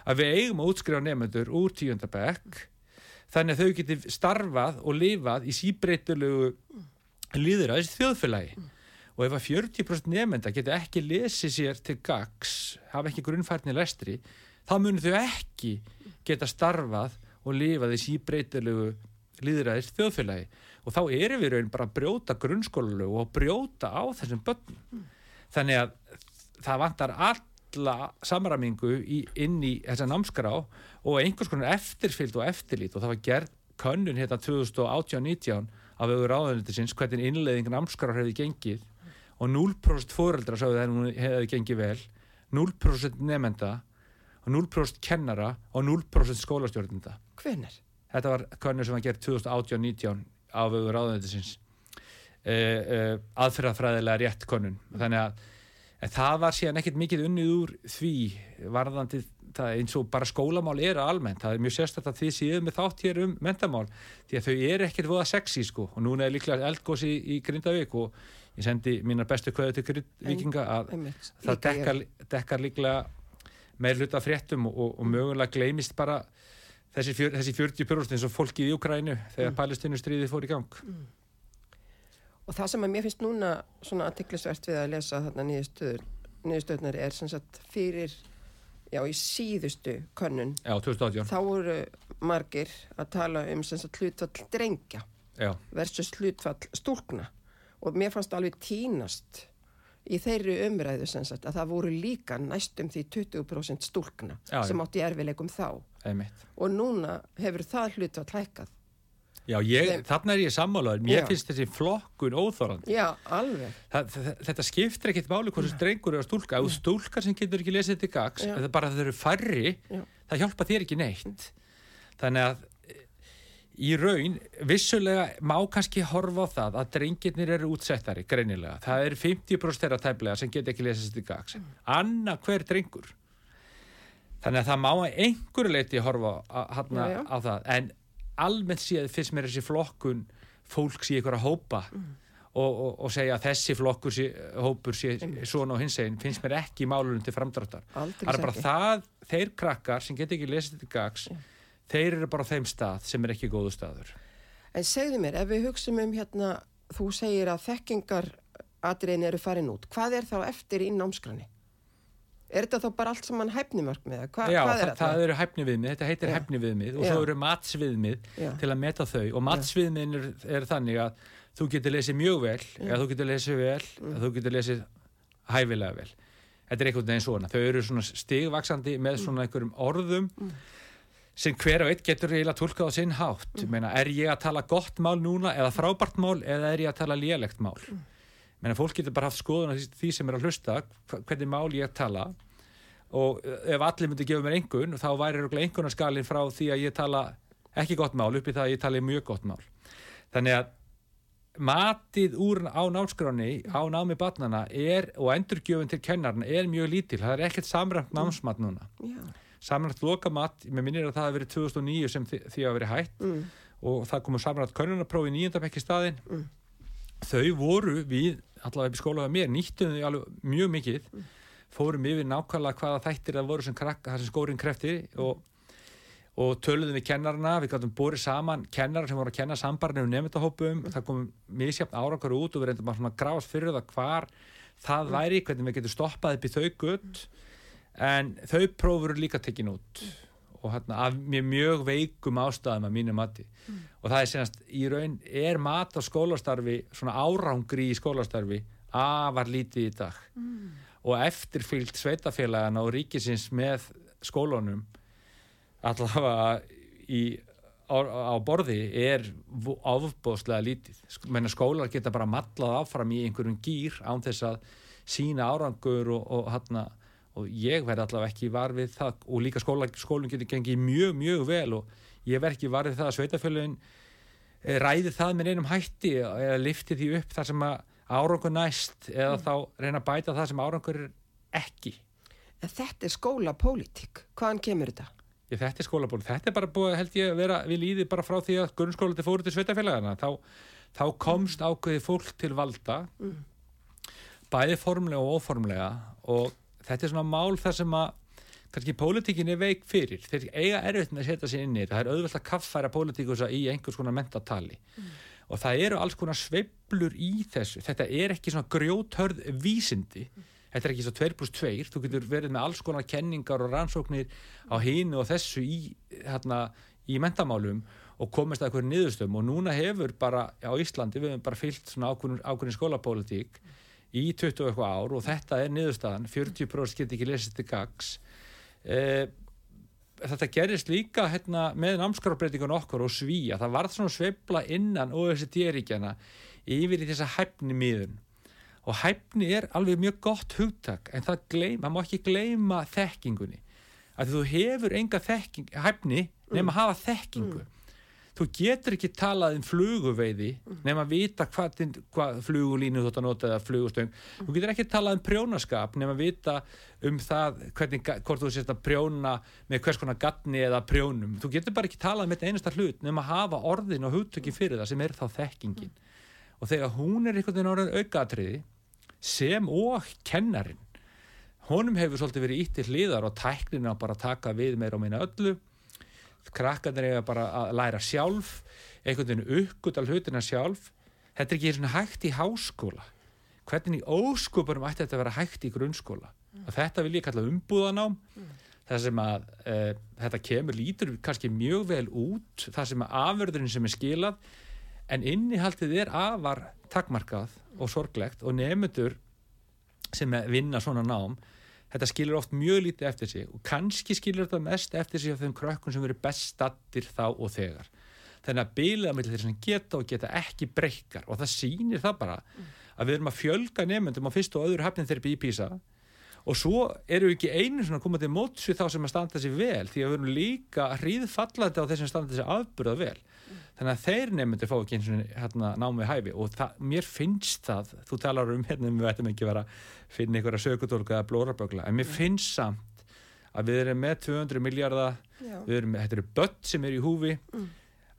Speaker 3: að við eigum að útskrifa nefndur úr tíundabekk þannig að þau geti starfað og lifað í síbreytulegu líðræðis þjóðfélagi. Og ef að 40% nefnda geti ekki lesið sér til gags hafa ekki grunnfærni lestri þá munum þau ekki geta starfað og lifað í síbreytilegu líðræðis þjóðfélagi og þá erum við raun bara að brjóta grunnskólalög og brjóta á þessum börnum. Þannig að það vantar alla samræmingu í, inn í þessa námskrá og einhvers konar eftirfylgd og eftirlít og það var gerð könnun hérna 2018-19 af auður áðunitisins hvernig innleiðing námskrár hefði gengið. Og 0% fóreldra sáðu það hún hefði gengið vel. 0% nefnda 0% kennara og 0% skólastjórnenda.
Speaker 2: Hvenar?
Speaker 3: þetta var könnur sem var gert 2018-19 á vögu ráðunættisins uh, uh, aðferðafræðilega rétt könnun. Þannig að en það var síðan ekkert mikið unnið úr því varðandi það eins og bara skólamál eru almennt, það er mjög að þið séu með þátt hér um mentamál því að þau eru ekkert voða sexy sko. Og núna er líklega eldgósi í, í Grindavík og ég sendi mínar bestu kvöðu til Grindvíkinga að
Speaker 2: Einmitt.
Speaker 3: það dekkar, dekkar líklega meir hluta fréttum og, og mögulega gleymist bara þessi, fjör, þessi 40% eins og fólki í Ukrænu þegar mm. palestínustriði fór í gang.
Speaker 2: Og það sem að mér finnst núna svona aðtiklisvert við að lesa þarna niðurstöðnar er sem sagt fyrir, já í síðustu könnun,
Speaker 3: Já, 2018
Speaker 2: þá voru margir að tala um sem sagt hlutfall drengja
Speaker 3: Já,
Speaker 2: versus hlutfall stúlkna. Og mér fannst alveg tínast í þeirri umræðu sem sagt að það voru líka næstum því 20% stúlkna
Speaker 3: Já,
Speaker 2: sem átti erfileikum þá.
Speaker 3: Einmitt.
Speaker 2: Og núna hefur það hlutfall hækkað.
Speaker 3: Já, ég, þarna er ég sammálaður, mér
Speaker 2: Já.
Speaker 3: finnst þessi flokkun óþórandi
Speaker 2: Já, alveg.
Speaker 3: það, það, þetta skiptir ekkit máli hvort þessi drengur er að stúlka, þú stúlkar sem getur ekki lesið til gags, eða bara að þau eru færri
Speaker 2: Já.
Speaker 3: það hjálpa þér ekki neitt. Þannig að í raun, vissulega má kannski horfa á það að drengirnir eru útsettari, greinilega, það er 50% þeirra tæplega sem getur ekki lesið til gags anna hver drengur? Þannig að það má einhverju leiti horfa á, hana,
Speaker 2: Já, já.
Speaker 3: á það. En almennt séð finnst mér þessi flokkun fólks í einhverja hópa
Speaker 2: Mm.
Speaker 3: og, og, og segja að þessi flokkur sé, hópur sé svona og hins einn finnst mér ekki í málunum til framdráttar. Það er bara það, þeir krakkar sem get ekki lesið til gags þeir eru bara á þeim stað sem er ekki góðu staður.
Speaker 2: En segðu mér, ef við hugsum um hérna, þú segir að þekkingar atriðin eru farin út, hvað er þá eftir í námskrani? Er þetta þá bara allt saman hæfnimörk með það? Hva,
Speaker 3: Já,
Speaker 2: er
Speaker 3: það, það eru hæfni viðmið, þetta heitir
Speaker 2: Já.
Speaker 3: hæfni viðmið og svo eru matsviðmið
Speaker 2: Já.
Speaker 3: til að meta þau. Og matsviðmið er, er þannig að þú getur lesið mjög vel eða þú getur lesið vel eða þú getur lesið hæfilega vel. Þetta er einhvern veginn svona, þau eru svona stigvaksandi með svona einhverjum orðum sem hver og eitt getur eiginlega tólkað á sinn hátt. Meina, er ég að tala gott mál núna eða frábært mál eða er ég að tala lélegt mál? Meina, fólk getur bara haft skoðun á því, sem er að hlusta hvernig mál ég tala. Og ef allir myndi gefa mér engun þá væri örugglega engunarskalinn frá því að ég tala ekki gott mál upp í það að ég tala mjög gott mál. Þannig að matið úr á námskráni á námi barnana er og endurgjöfun til kennarna er mjög lítil. Það er ekkert samræmt námsmat núna.
Speaker 2: Já,
Speaker 3: samræmt lokamat, mér minnir að það hafi verið 2009 sem þi- því hafi verið hætt.
Speaker 2: Mm,
Speaker 3: og það komu samræmt könnunarprófi í nýjöndabekki staðinn.
Speaker 2: Mm.
Speaker 3: þau voru við, allavega upp í skóla með mér, nýttum þau alveg mjög mikið. Fórum yfir nákvæmlega hvaða þættir það voru sem, krakk, það sem skórin krefti og, og töluðum við kennarana við gáttum borið saman kennarar sem voru að kenna sambarni um nefndahópum, það kom misjafn árangur út og við reyndum að grafast fyrir það hvar það væri, hvernig við getum stoppað upp í þau gutt en þau prófur líka tekin út. Og hérna af mjög, veikum ástæðum að mínu mati. Og það er senast í raun er mat á skólastarfi svona árangri í skólastarfi afar lítið í dag. Og eftirfylgt sveitafélagana og ríkisins með skólunum allavega í, á, á borði er áfbóðslega lítið. Menna skólar geta bara mallað áfram í einhverjum gýr án þess að sína árangur og, og, hana, og ég verði allavega ekki var við það. Og líka skóla, skólum getur gengið mjög mjög vel og ég verði ekki var við það að sveitafélagin ræði það með einum hætti eða lifti því upp þar sem árangur næst eða þá reyna að bæta það sem árangur er ekki.
Speaker 2: En þetta er skólapólitík, hvaðan kemur þetta?
Speaker 3: Ég, þetta er skólaból, þetta er bara búið held ég að vera við líði bara frá því að grunnskólandi fóru til sveitafélagana þá, þá komst ákveði fólk til valda bæði formlega og óformlega og þetta er svona mál þar sem að kannski pólitíkin er veik fyrir. Þeir eiga erfitt með að setja sig inn í þetta. Það er auðvelt að kaffæra pólitíkusa í einhvers konar mentatali. Og það eru alls konar sveiflur í þessu. Þetta er ekki svona grjóthörð vísindi. Þetta er ekki svo 2 plus 2 þú getur verið með alls konar kenningar og rannsóknir á hinu og þessu í, hérna, í mentamálum og komist að eitthvað niðurstöðum. Og núna hefur bara á Íslandi við hefum bara fyllt svona ákveðin, skólapólitík í 20 og eitthvað ár og þetta er niðurstaðan 40% get ekki lesið til gags eh, þetta gerist líka hérna, með námskrárbreytingun okkur og svíja það varð svona sveifla innan OECD-ríkjana yfir í þessa hæfni miðun og hæfni er alveg mjög gott hugtak en það gleym, má ekki gleyma þekkingunni. Að þú hefur enga þekking, hæfni nema að hafa þekkingu þú getur ekki talað um fluguveiði nema að vita hvað, hvað flugulínu þú ætti að nota eða flugustöng. Þú getur ekki talað um prjónaskap nema að vita um það hvernig, hvort þú sést að prjóna með hvers konar gatni eða prjónum. Þú getur bara ekki talað um einasta hlut nema að hafa orðin og hugtökin fyrir það sem er þá þekkingin. Og þegar hún er einhvern veginn orðin aukatriði sem og kennarin honum hefur svolítið verið ítt til hliðar og tæknina bara taka við meira og meina öllu krakkarnir eiga bara að læra sjálf einhvern veginn uppgöt al hlutina sjálf þetta er ekki svona hægt í háskóla hvernig í óskupunum ætti þetta að vera hægt í grunnskóla mm. þetta vil ég kalla umbúðanám mm. það sem að e, þetta kemur lítur kannski mjög vel út það sem að afverðurinn sem er skilað en innihaldið er afar takmarkað og sorglegt og nefnendur sem vinna svona nám þetta skilur oft mjög lítið eftir sig og kannski skilur þetta mest eftir sig af þeim krökkun sem verður best stattir þá og þegar þannig að bíliða með þeir sem geta og geta ekki breykar og það sýnir það bara að við erum að fjölga nefnendum á fyrst og öðru hafnin þeirri bípísa og svo eru við ekki einu svona komað til móts við þá sem að standa sér vel því að við erum líka að hríðfallandi á þeir sem standa sér afburða vel. Þannig að þeir nefndir fá ekki eins og hérna, námið hæfi. Og það, mér finnst það þú talar um hérna, við ættum ekki vera að finna einhverja sökutólka eða blórabögla en mér finnst samt að við erum með 200 miljardar við erum með, þetta eru börn sem er í húfi mm.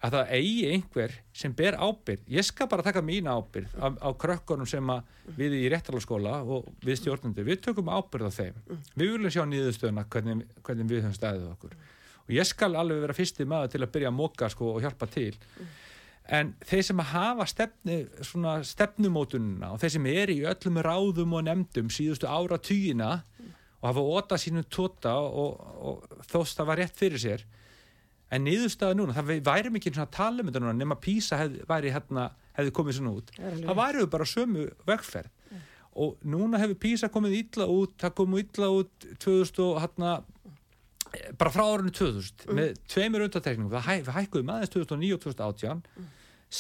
Speaker 3: að það eigi einhver sem ber ábyrð ég skal bara taka mína ábyrð á, á krökkunum sem við í réttarlaskóla og við stjórnandi, við tökum ábyrð á þeim. Við viljum sjá nýðustöðuna hvernig, hvernig við höfum stæðið okkur og ég skal alveg vera fyrsti maður til að byrja að móka sko, og hjálpa til. En þeir sem að hafa stefnu, stefnumótununa og þeir sem er í öllum ráðum og nefndum síðustu ára týjina og hafa óta sínum tóta og, og þóst að var rétt fyrir sér. En niðurstaða núna, það væri mikið svona tala um þetta núna nema Písa hef, væri hérna, hefði komið svona út. Það væri bara sömu vegferð. Yeah. og núna hefur Písa komið illa út það komið illa út 2000 og hérna bara frá árunni 2000 mm. með tveimur undatekningum það hæ, hækkuðum aðeins 2009 og 2018 mm.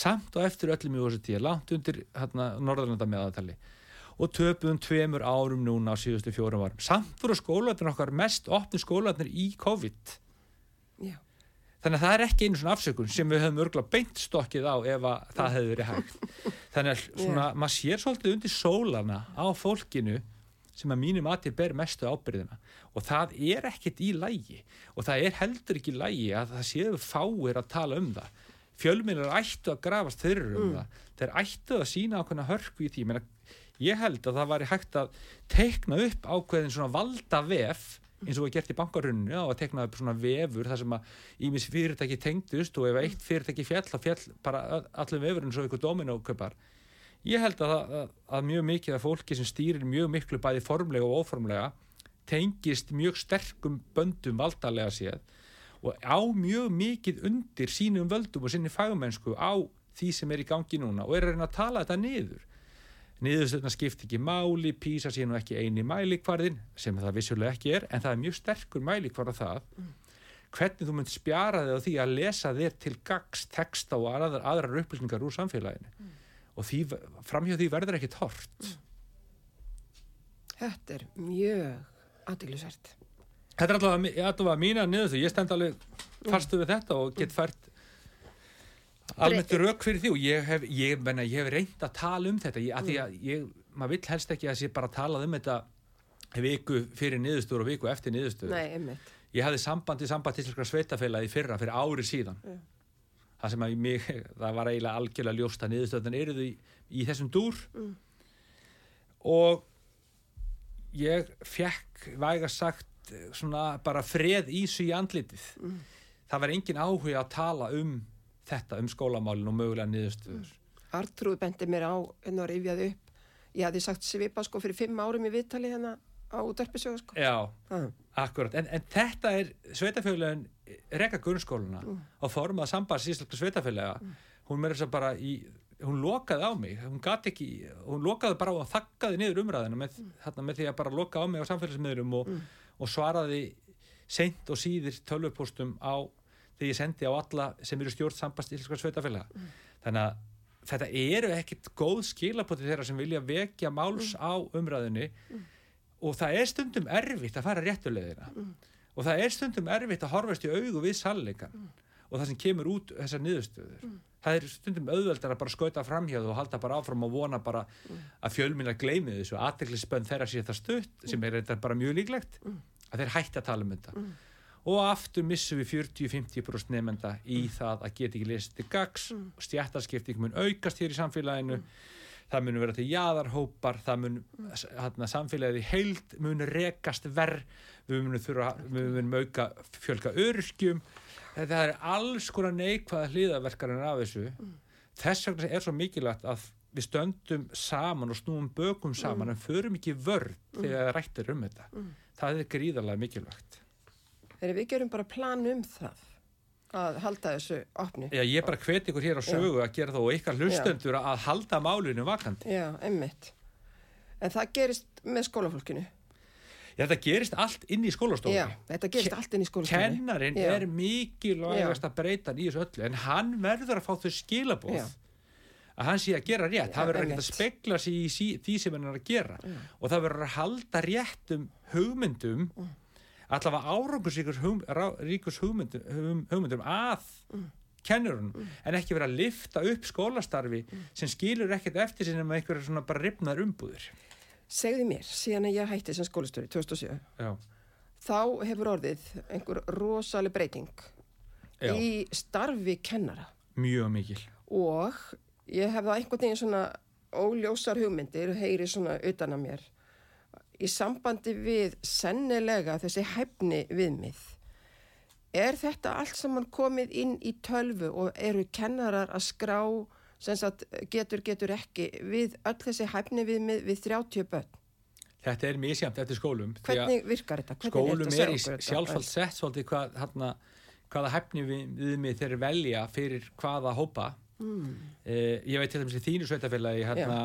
Speaker 3: samt og eftir öllum í OST langt undir hérna Norðalanda meðatali og töpuðum tveimur árum núna á síðustu fjórum varum samt voru skólaðnir okkar mest opni skólaðnir í COVID. Já. Þannig að það er ekki einu svona afsökun sem við höfum örgulega beint stokkið á ef það hefur verið hægt. Þannig að svona, yeah. maður sér svolítið undir sólana á fólkinu sem að mínum aðtil ber mestu ábyrðina og það er ekkert í lægi og það er heldur ekki í lægi að það séu fáir að tala um það. Fjölminnir ættu að grafast þeirra um mm. það. Þeir ættu að sína ákveðna hörku í því. Menna, ég held að það væri hægt að teikna upp ákveðin svona valda vef eins og við gert í bankarunnu á að tekna upp svona vefur þar sem að ímis fyrirtæki tengdust og ef eitt fyrirtæki fjall þá fjall bara allir vefur eins og ykkur dominóköpar ég held að, að, að mjög mikið af fólki sem stýrir mjög miklu bæði formlega og óformlega tengist mjög sterkum böndum valdalega séð og á mjög mikið undir sínum völdum og sinni fagmennsku á því sem er í gangi núna og er að reyna að tala þetta niður niðurstöðna skipt ekki máli, písa sér nú ekki eini mælikvarðin, sem það vissulega ekki er en það er mjög sterkur mælikvarð á það mm. hvernig þú mynd spjara þig á því að lesa þér til gags texta og aðrar, aðrar upplýsningar úr samfélaginu mm. Og því, framhjóð því verður ekki tort mm.
Speaker 2: Þetta er mjög aðdeglisvært
Speaker 3: Þetta er allavega, allavega mína niðurstöð, ég stend alveg fastu við þetta og get fært almennt rauk fyrir því og ég hef, ég, menna, ég hef reynd að tala um þetta. Ég, að því að mm. ég, maður vill helst ekki að ég bara talað um þetta viku fyrir niðurstöður og viku eftir niðurstöður. Ég hafði samband í samband til sveitafélagi fyrra fyrir ári síðan. Yeah. Það sem að mig, það var eiginlega algjörlega ljósta niðurstöðan eru þau í, í þessum dúr mm. og ég fekk væga sagt svona bara freð ísu í andlitið mm. það var engin áhuga að tala um þetta um skólamálinn og mögulega niðurstöður.
Speaker 2: Artrúð bendi mér á en að rifjaði upp. Ég hafði sagt svipa sko fyrir fimm árum í viðtali hérna á dörpisögu sko.
Speaker 3: Já, ah. Akkurat. En, en þetta er sveitafjöluðin reyka grunnskóluna mm. á formað sambars íslensku sveitafjölega. Mm. Hún með þess að bara í, hún lokaði á mig. Hún gati ekki, hún lokaði bara á að þakkaði niður umræðinu með, mm. hérna, með því að bara loka á mig á samfélagsmiðurum og, mm. og svaraði seint og síðir tölvupóstum á þegar ég sendi á alla sem eru stjórn sambast íslenskar sveitafélaga mm. þannig að þetta eru ekkit góð skilapoti þeirra sem vilja vekja máls á umræðinni og það er stundum erfitt að fara réttulegðina og það er stundum erfitt að horfast í augu við sannleikan og það sem kemur út þessar niðurstöður. Það er stundum auðveldar að bara skauta framhjáðu og halda bara áfram og vona bara að fjölminna gleymi þessu. Aðteglisbönn þeirra sé þetta stutt sem er þetta bara mjög líklegt að þeir hætti að tala um þetta. Og aftur missum við 40-50% nefnda í það að geta ekki lesið til gags og stjættarskipting mun aukast hér í samfélaginu það mun vera til jaðarhópar það mun hérna, samfélagið í heild mun rekast verð við munum þurfa við munum auka fjölga örskjum þetta er alls konar neikvæða hliðaverkarinn af þessu. Þess vegna er svo mikilvægt að við stöndum saman og snúum bökum saman en förum ekki vörð þegar það rættir um þetta. Það er gríðarlega mikilvægt.
Speaker 2: Þegar við gerum bara plan um það að halda þessu opni.
Speaker 3: Já, ég bara hveti ykkur hér á sögu að gera það og ykkar hlustendur að halda málinu vakandi
Speaker 2: Já, einmitt. En það gerist með skólafólkinu.
Speaker 3: Já, þetta gerist allt inn í skólastofu
Speaker 2: Já, þetta gerist allt inn í skólafólkinu.
Speaker 3: Kennarin
Speaker 2: Já.
Speaker 3: er mikilvægast að breyta þessu öllu en hann verður að fá þau skilabóð
Speaker 2: Já.
Speaker 3: að hann sé að gera rétt,
Speaker 2: Já,
Speaker 3: það verður ekki að spegla sig í því sem hann er að gera og það verður að halda réttum hugmyndum allavega árangursríkus hugm, hugmyndum, hugm, hugmyndum að kennurunum en ekki vera að lifta upp skólastarfi sem skilur ekkert eftir sinni með einhverja svona bara ripnaður umbúðir.
Speaker 2: Segðu mér, síðan að ég hætti sem skólastöri 2007,
Speaker 3: Já,
Speaker 2: þá hefur orðið einhver rosaleg breyting
Speaker 3: já,
Speaker 2: í starfi kennara.
Speaker 3: Mjög mikil.
Speaker 2: Og ég hef það einhvern veginn svona óljósar hugmyndir, heyri svona utan að mér í sambandi við sennilega þessi hæfni viðmið. Er þetta allt saman komið inn í tölvu og eru kennarar að skrá sem sagt getur getur ekki við öll þessi hæfni viðmið við 30 börn?
Speaker 3: Þetta er misjæmt eftir skólum því að
Speaker 2: Hvernig virkar þetta? Hvernig
Speaker 3: skólum
Speaker 2: þetta?
Speaker 3: er í
Speaker 2: þetta.
Speaker 3: sjálfsvald sett svolítið hvað, hana, hvaða hefni við, við mig þeir velja fyrir hvaða hópa mm. ég veit til dæmis í þínu sveitafélagi hérna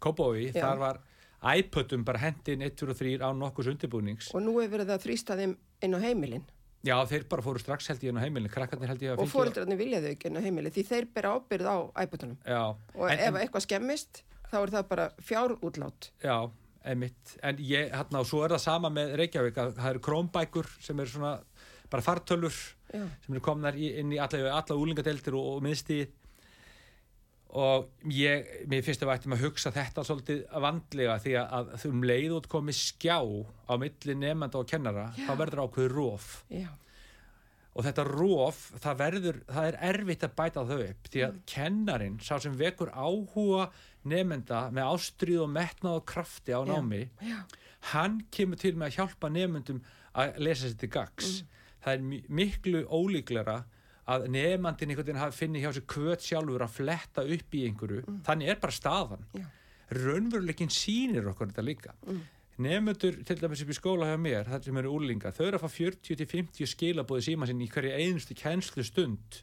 Speaker 3: Kópói, þar var iPodum bara hendin 1, 2 og 3 á nokkurs undirbúnings.
Speaker 2: Og nú hefur verið að þrýsta þeim inn á heimilin.
Speaker 3: Já þeir bara fóru strax held ég inn á heimilin. Krakkarnir held ég að
Speaker 2: og
Speaker 3: fengi-
Speaker 2: fóreldrarnir vilja þau ekki inn á heimilin því þeir bera ábyrð á iPodunum.
Speaker 3: já,
Speaker 2: og
Speaker 3: en,
Speaker 2: ef eitthvað skemmist þá er það bara fjárútlát.
Speaker 3: Já, emitt en ég, hérna, og svo er það sama með Reykjavík að það eru krómbækur sem eru svona bara fartölur
Speaker 2: Já.
Speaker 3: sem eru komnar inn í alla, alla úlingadeltir og, og miðstíð og ég, mér finnst að við ættum að hugsa þetta svolítið vandlega því að, þú um leið út komið skjá á milli nefnda og kennara
Speaker 2: Já.
Speaker 3: þá verður ákveður róf
Speaker 2: já,
Speaker 3: og þetta róf, það verður það er erfitt að bæta þau upp því að kennarin, sá sem vekur áhuga nefnda með ástríð og metnað og krafti á námi
Speaker 2: já,
Speaker 3: hann kemur til með að hjálpa nefndum að lesa sér til gags það er mi- miklu ólíklara að nefndin einhvern veginn finni hjá sér kvöt sjálfur að fletta upp í einhverju þannig er bara staðan.
Speaker 2: Já.
Speaker 3: raunveruleikin sýnir okkur þetta líka. Nefnendur til dæmis upp í skóla hjá mér þar sem eru úrlingar, þau eru að fá 40-50 skilabóði síma sinni í hverju einstu kennslu stund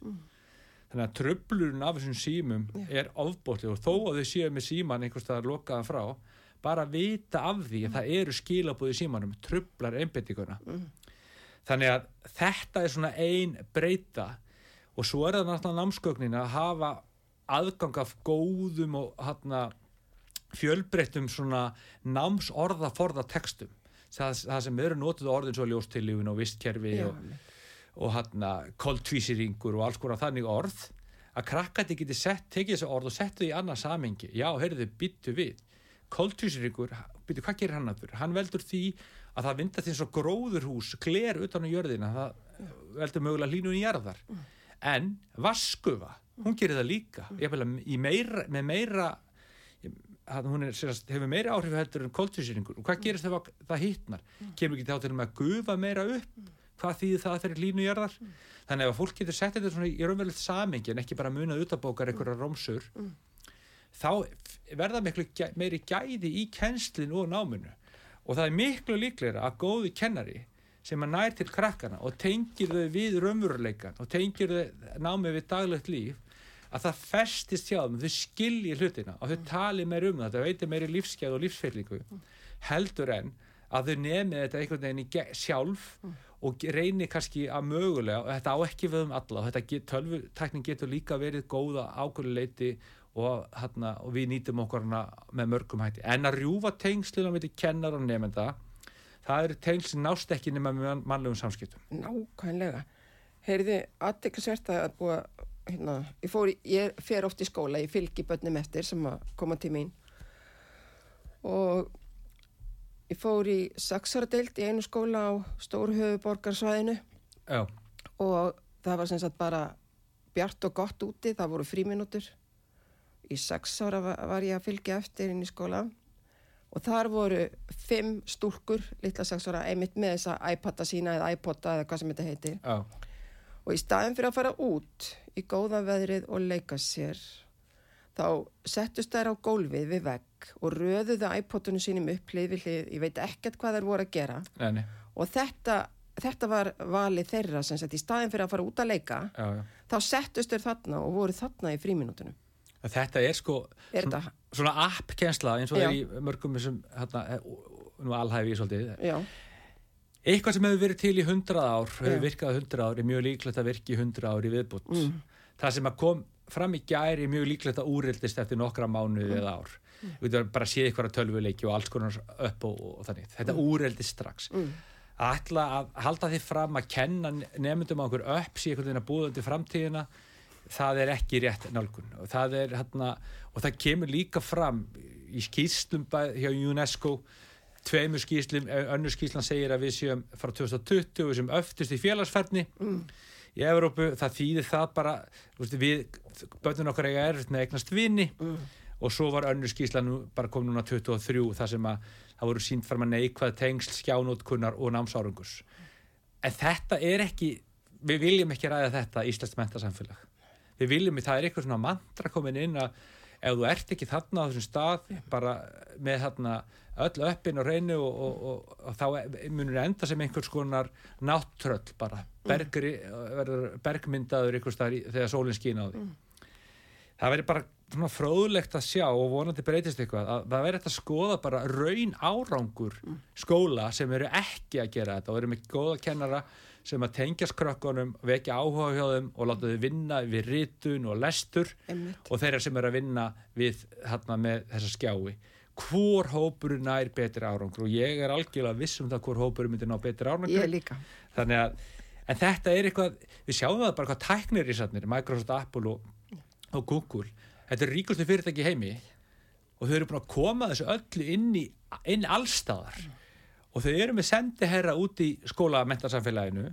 Speaker 3: þannig að tröflurinn af þessum símum er ofbótli og þó að þau séu með síman einhvers staðar lokaðan frá bara vita af því að það eru skilabóði símanum tröflar einbettinguna þannig að þetta er svona ein breyta og svo er það náttúrulega námsgögnin að hafa aðgang af góðum og hana, fjölbreyttum svona námsorða forða textum það, það sem eru notuð orðin svo ljóstilífin og vistkerfi
Speaker 2: já,
Speaker 3: og, og hann koltvísiringur og alls konar þannig orð. Að krakkandi geti sett, tekið þessi orð og settu þau í annað samengi já, heyrðu, byttu við. Koltvísiringur, byttu, hvað gerir hann að fyrir? hann veldur því að það vinda því eins og gróðurhús, gler utan á jörðina. Það veldur mögulega hlínun í jarðar en vaskuva hún gerir það líka. Mm. meira, með meira hún er, sérst, hefur meira áhrif heldur en koltvísiringur og hvað gerist þegar það hittnar kemur ekki þá til að gufa meira upp? Hvað þýðir það fyrir línu jarðar? Þannig að fólk getur sett þetta svona í raunverulegt samengi en ekki bara munað utabókar einhverja rómsur þá verða miklu meiri gæði í kenslin og náminu. Og það er miklu líklega að góði kennari sem að nær til krakkana og tengir þau við raunveruleikan og tengir þau námið við daglegt líf að það festist hjá þeim, þau skilji hlutina og þau tali meir um þetta, veitir meiri lífsgæð og lífsfeylingu heldur en að þau nefni þetta einhvern veginn sjálf og ge- reyni kannski að mögulega og þetta á ekki við um alla og þetta get, tölvutekning getur líka verið góða ákvöluleiti og, hana, og við nýtum okkur með mörgum hætti. En að rjúfa tengslina með kennar og nefnda það eru tengsl sem nást ekki nema með mannlegum samskiptum.
Speaker 2: Nákvæmlega. Heyrði, aðdeklisvert að búa, hérna, ég, fór, ég fer oft í skóla, ég fylgi börnum eftir sem að koma til mín. Og ég fór í saxaradeild í einu skóla á
Speaker 3: Já,
Speaker 2: og það var sem sagt bara bjart og gott úti, það voru fríminútur. Í sex ára var, var ég að fylgja eftir inn í skóla og þar voru fimm stúlkur, litla sex ára, einmitt með þessa iPada sína eða iPoda eða hvað sem þetta heitir.
Speaker 3: já,
Speaker 2: Og í staðin fyrir að fara út í góða veðrið og leika sér, þá settust þær á gólfið við vegg og röðuðu iPodunum sínum upp hlið við hlið, ég veit ekkert hvað þær voru að gera.
Speaker 3: nei, nei,
Speaker 2: Og þetta, þetta var valið þeirra sem sett í staðin fyrir að fara út að leika,
Speaker 3: já, já.
Speaker 2: þá settust þau þarna og voru þarna í fríminútunum.
Speaker 3: Þetta er sko
Speaker 2: Er
Speaker 3: svona, svona app-kensla eins og
Speaker 2: Já.
Speaker 3: er í mörgum þessum, hérna, eh, nú alhæfi ég svolítið.
Speaker 2: Já,
Speaker 3: Eitthvað sem hefur verið til í hundrað ár, hefur virkað hundrað ár, er mjög líklegt að virki í hundrað ár í viðbútt.
Speaker 2: Mm.
Speaker 3: Það sem að kom fram í gæri er mjög líklegt að úrildist eftir nokkra mánuði
Speaker 2: Mm.
Speaker 3: eða ár. Við veitum bara að séð ykkur að tölvuleiki og alls konar upp og, og þannig. Þetta mm. úrildist strax.
Speaker 2: Mm.
Speaker 3: Að að halda því fram að kenna nefndum á okkur upp síðan einhvern veginn að búða undir framtíðina það er ekki rétt nálgun. Og það, er, hérna, og það kemur líka fram í skýrslum hjá UNESCO. Tveimur skýrslum, önnur skýrslan segir að við séum frá 2020 og við séum öftust í félagsferðni í Evrópu, það þýðir það bara við, börnun okkar eiga erfitt með eignast vini. Og svo var önnur skýrsla nú, bara kom núna 23 þar sem að það voru sínt fram að neikvað tengsl, skjánótkunnar og námsárangus en þetta er ekki við viljum ekki ræða þetta Íslands mentasamfélag við viljum, það er eitthvað svona mantra komin inn að ef þú ert ekki þarna á þessum stað bara með þarna öll öppin og reynu og, og, og, og þá munur enda sem einhvers konar náttröll bara. Bergri, verður bergmyndaður einhvers staðar í- þegar sólinn skín á því það verður bara svona fróðlegt að sjá og vonandi breytist eitthvað að það verður þetta að skoða bara raun árangur skóla sem eru ekki að gera þetta og eru með góða kennara sem að tengjast krökkunum, vekja áhuga hjá þeim og láta þau vinna við ritun og lestur
Speaker 2: Einmitt.
Speaker 3: og þeirra sem eru að vinna við hérna með þessa skjái hvor hópurinn nær betri árangur og ég er algjörlega viss um það hvor hópurinn myndir ná betri árangur
Speaker 2: ég líka.
Speaker 3: þannig að en þetta er eitthvað, við sjáum það bara hvað tæknir í sannir, Microsoft, Apple og, og Google, þetta er ríkustu fyrirtæki heimi og þau eru búin að koma þessu öllu inn í inn allstaðar og þau eru með sendiherra út í skólamentasamfélaginu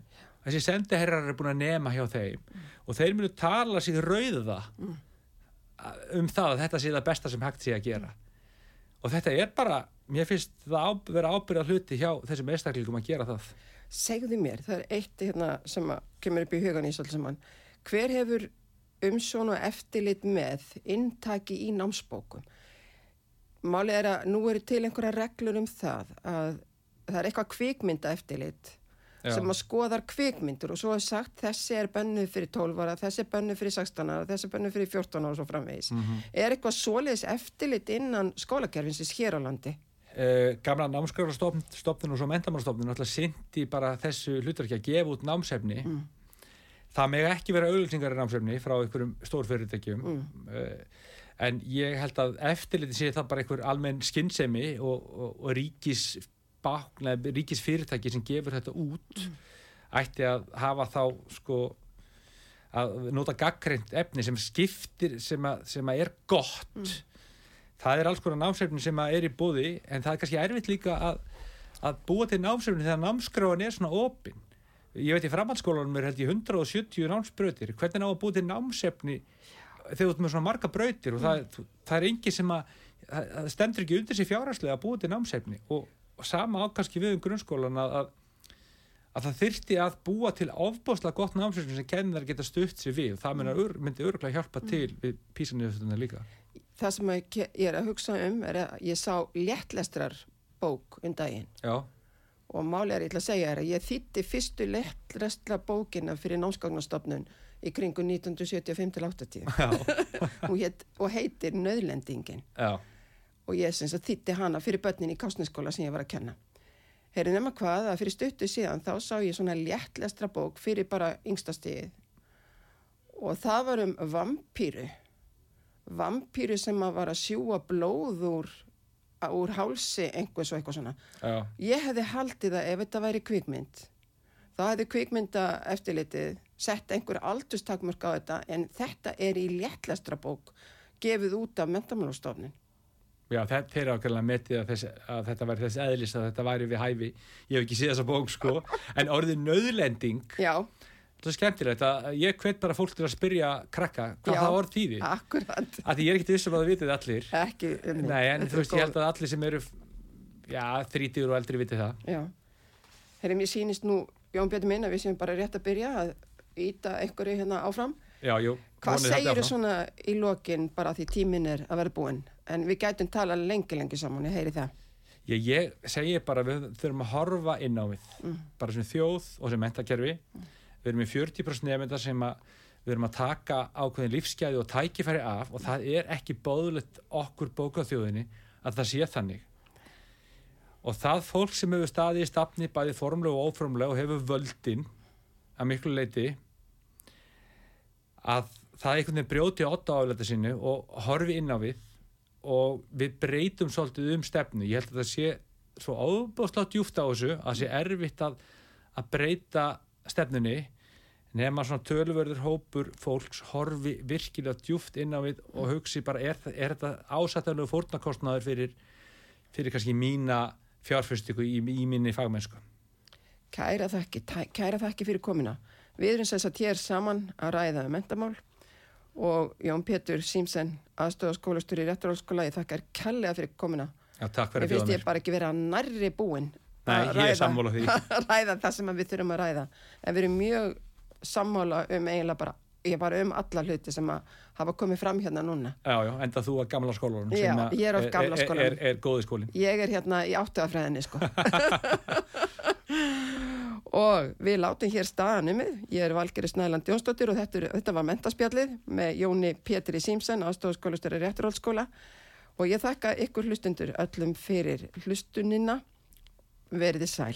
Speaker 3: þessi sendiherrar eru búin að nema hjá þeim og þeir munu tala sig rauða um það að þetta sé það besta sem hægt sé að gera og þetta er bara, mér finnst það á, vera ábyrða hluti hjá þessum einstaklingum að gera það
Speaker 2: Segðu mér, það er eitt hérna sem að kemur upp í hugan í svolítið saman. Hver hefur umsjón og eftirlit með inntaki í námsbókum? Málið er að nú eru til einhverja reglur um það að það er eitthvað kvikmynda eftirlit
Speaker 3: Já.
Speaker 2: sem að skoðar kvikmyndur og svo er sagt þessi er bönnuð fyrir 12 ára, þessi er bönnuð fyrir 16 ára, þessi er bönnuð fyrir 14 ára og svo framvegis. Er eitthvað svoleiðis eftirlit innan skólakerfinsins hér á landi?
Speaker 3: uh, gamla námskrafastofnun og svo mentamálstofnun alltaf syndi bara þessu hlutverki að gefa út námsefni það meg ekki vera auðlýsingar í námsefni frá einhverjum stórfyrirtækjum uh, en ég held að eftirliti sé það bara einhver almenn skinnsemi og, og, og ríkis bakna, ríkis fyrirtæki sem gefur þetta út ætti að hafa þá sko að nota gaggrind efni sem skiptir sem að, sem að er gott. Það er alls konar námsefni sem að er í bóði en það er kannski erfitt líka að, að búa til námsefni þegar námskráin er svona opin. Ég veit í framhaldsskólanum er held ég 170 námsbrautir. Hvernig á að búa til námsefni þegar þú ert með svona marga brautir? Og það, það er engi sem að það stendur ekki undir sig fjárhagslega að búa til námsefni. Og, og sama ákvæmski við um grunnskólan að, að að það þyrfti að búa til ofbáslega gott námsefni sem kennar geta stutt sér við. Það myndi, ör, myndi örgulega hjálpa til við písanniðustunna líka.
Speaker 2: Það sem ég er að hugsa um er að ég sá léttlestrar bók um daginn.
Speaker 3: Já,
Speaker 2: og máli er ég ætla að segja er að ég þýtti fyrstu léttlestra bókina fyrir námsgagnastofnun í kringu 1975-80
Speaker 3: já,
Speaker 2: og, hét, og heitir Nauðlendingin.
Speaker 3: Já,
Speaker 2: og ég sem sagt þýtti hana fyrir börnin í kásniskóla sem ég var að kenna. Herri nema hvað að fyrir stuttu síðan þá sá ég svona léttlestra bók fyrir bara yngstastigið og það var um vampýru vampýru sem að var að sjúa blóð úr, úr hálsi einhvers og eitthvað svona.
Speaker 3: Já,
Speaker 2: Ég hefði haldið að ef þetta væri kvikmynd, þá hefði kvikmynda eftirlitið sett einhver aldurstakmörk á þetta en þetta er í léttlestra bók gefið út af mentamálastofnin.
Speaker 3: Já þe- þeir ákveðlega metið að, þess, að þetta væri þess eðlis að þetta væri við hæfi. Ég hef ekki séð þessa bók sko. En orðið nöðlending
Speaker 2: Já,
Speaker 3: það er skemmtilegt að ég hvet bara fólk til að spyrja krakka hvað
Speaker 2: Já.
Speaker 3: það orð þýði
Speaker 2: akkurat,
Speaker 3: að því ég er ekkert vissum að það vitið allir.
Speaker 2: Ekki. um,
Speaker 3: Nei, en þú veist, ég held að allir sem eru já, þrítigur og eldri vitið það.
Speaker 2: Já, herri, mér sýnist nú, Jón Björn minn, að við séum bara rétt að byrja að íta einhverju hérna áfram.
Speaker 3: Já, jú,
Speaker 2: Hvað segir þú svona í lokin bara því tímin er að vera búinn? En við gætum tala lengi, lengi saman, ég heyri það.
Speaker 3: Ég, ég segi bara við þurfum að horfa inn á við
Speaker 2: Mm.
Speaker 3: bara sem þjóð og sem mentakerfi við erum í 40% nefnda sem að við erum að taka ákveðin lífsgæði og tækifæri af og það er ekki bóðulegt okkur bókaþjóðinni að það sé þannig og það fólk sem hefur staðið í stafni bæði formlega og óformlega og hefur völdin að miklu leiti að það einhvern veginn brjóti otta álega sinni og horfi inn á við og við breytum svolítið um stefnu ég held að það sé svo ábúðslátt djúft á þessu að sé erfitt að, að breyta stefnunni nema svona tölverður hópur fólks horfi virkilega djúft inn á við og hugsi bara er, er þetta ásættanlega fórnarkostnaður fyrir, fyrir kannski mína fjárfyrstíku í, í minni fagmennsku
Speaker 2: Kæra þakki, kæra þakki fyrir komina. Við erum þess að hér saman að ræða mentamál og Jón Pétur Símsen, aðstofaskólastur í réttarálskóla, ég þakkar kærlega fyrir komina.
Speaker 3: Já, takk fyrir
Speaker 2: Mér
Speaker 3: að
Speaker 2: finnst
Speaker 3: bjóða
Speaker 2: ég
Speaker 3: mér
Speaker 2: bara ekki vera nærri búin
Speaker 3: Nei,
Speaker 2: að
Speaker 3: ég því.
Speaker 2: að ræða það sem við þurfum að ræða. En við erum mjög sammála um eiginlega bara, ég bara um alla hluti sem að hafa komið fram hérna núna.
Speaker 3: Já, já, enda þú að gamla skólanum sem að
Speaker 2: ég er
Speaker 3: er, er, er, góði skólin
Speaker 2: Ég er hérna í áttuðafræðinni sko. og við látum hér staðanum ég er Valgeri Snæland Jónsdóttir og þetta, þetta var mentaspjallið með Jóni Pétri Símsen aðstofaskólastöru rétturhaldskóla og ég þakka ykkur hlustundur öllum fyrir hlustunina. Verið sæl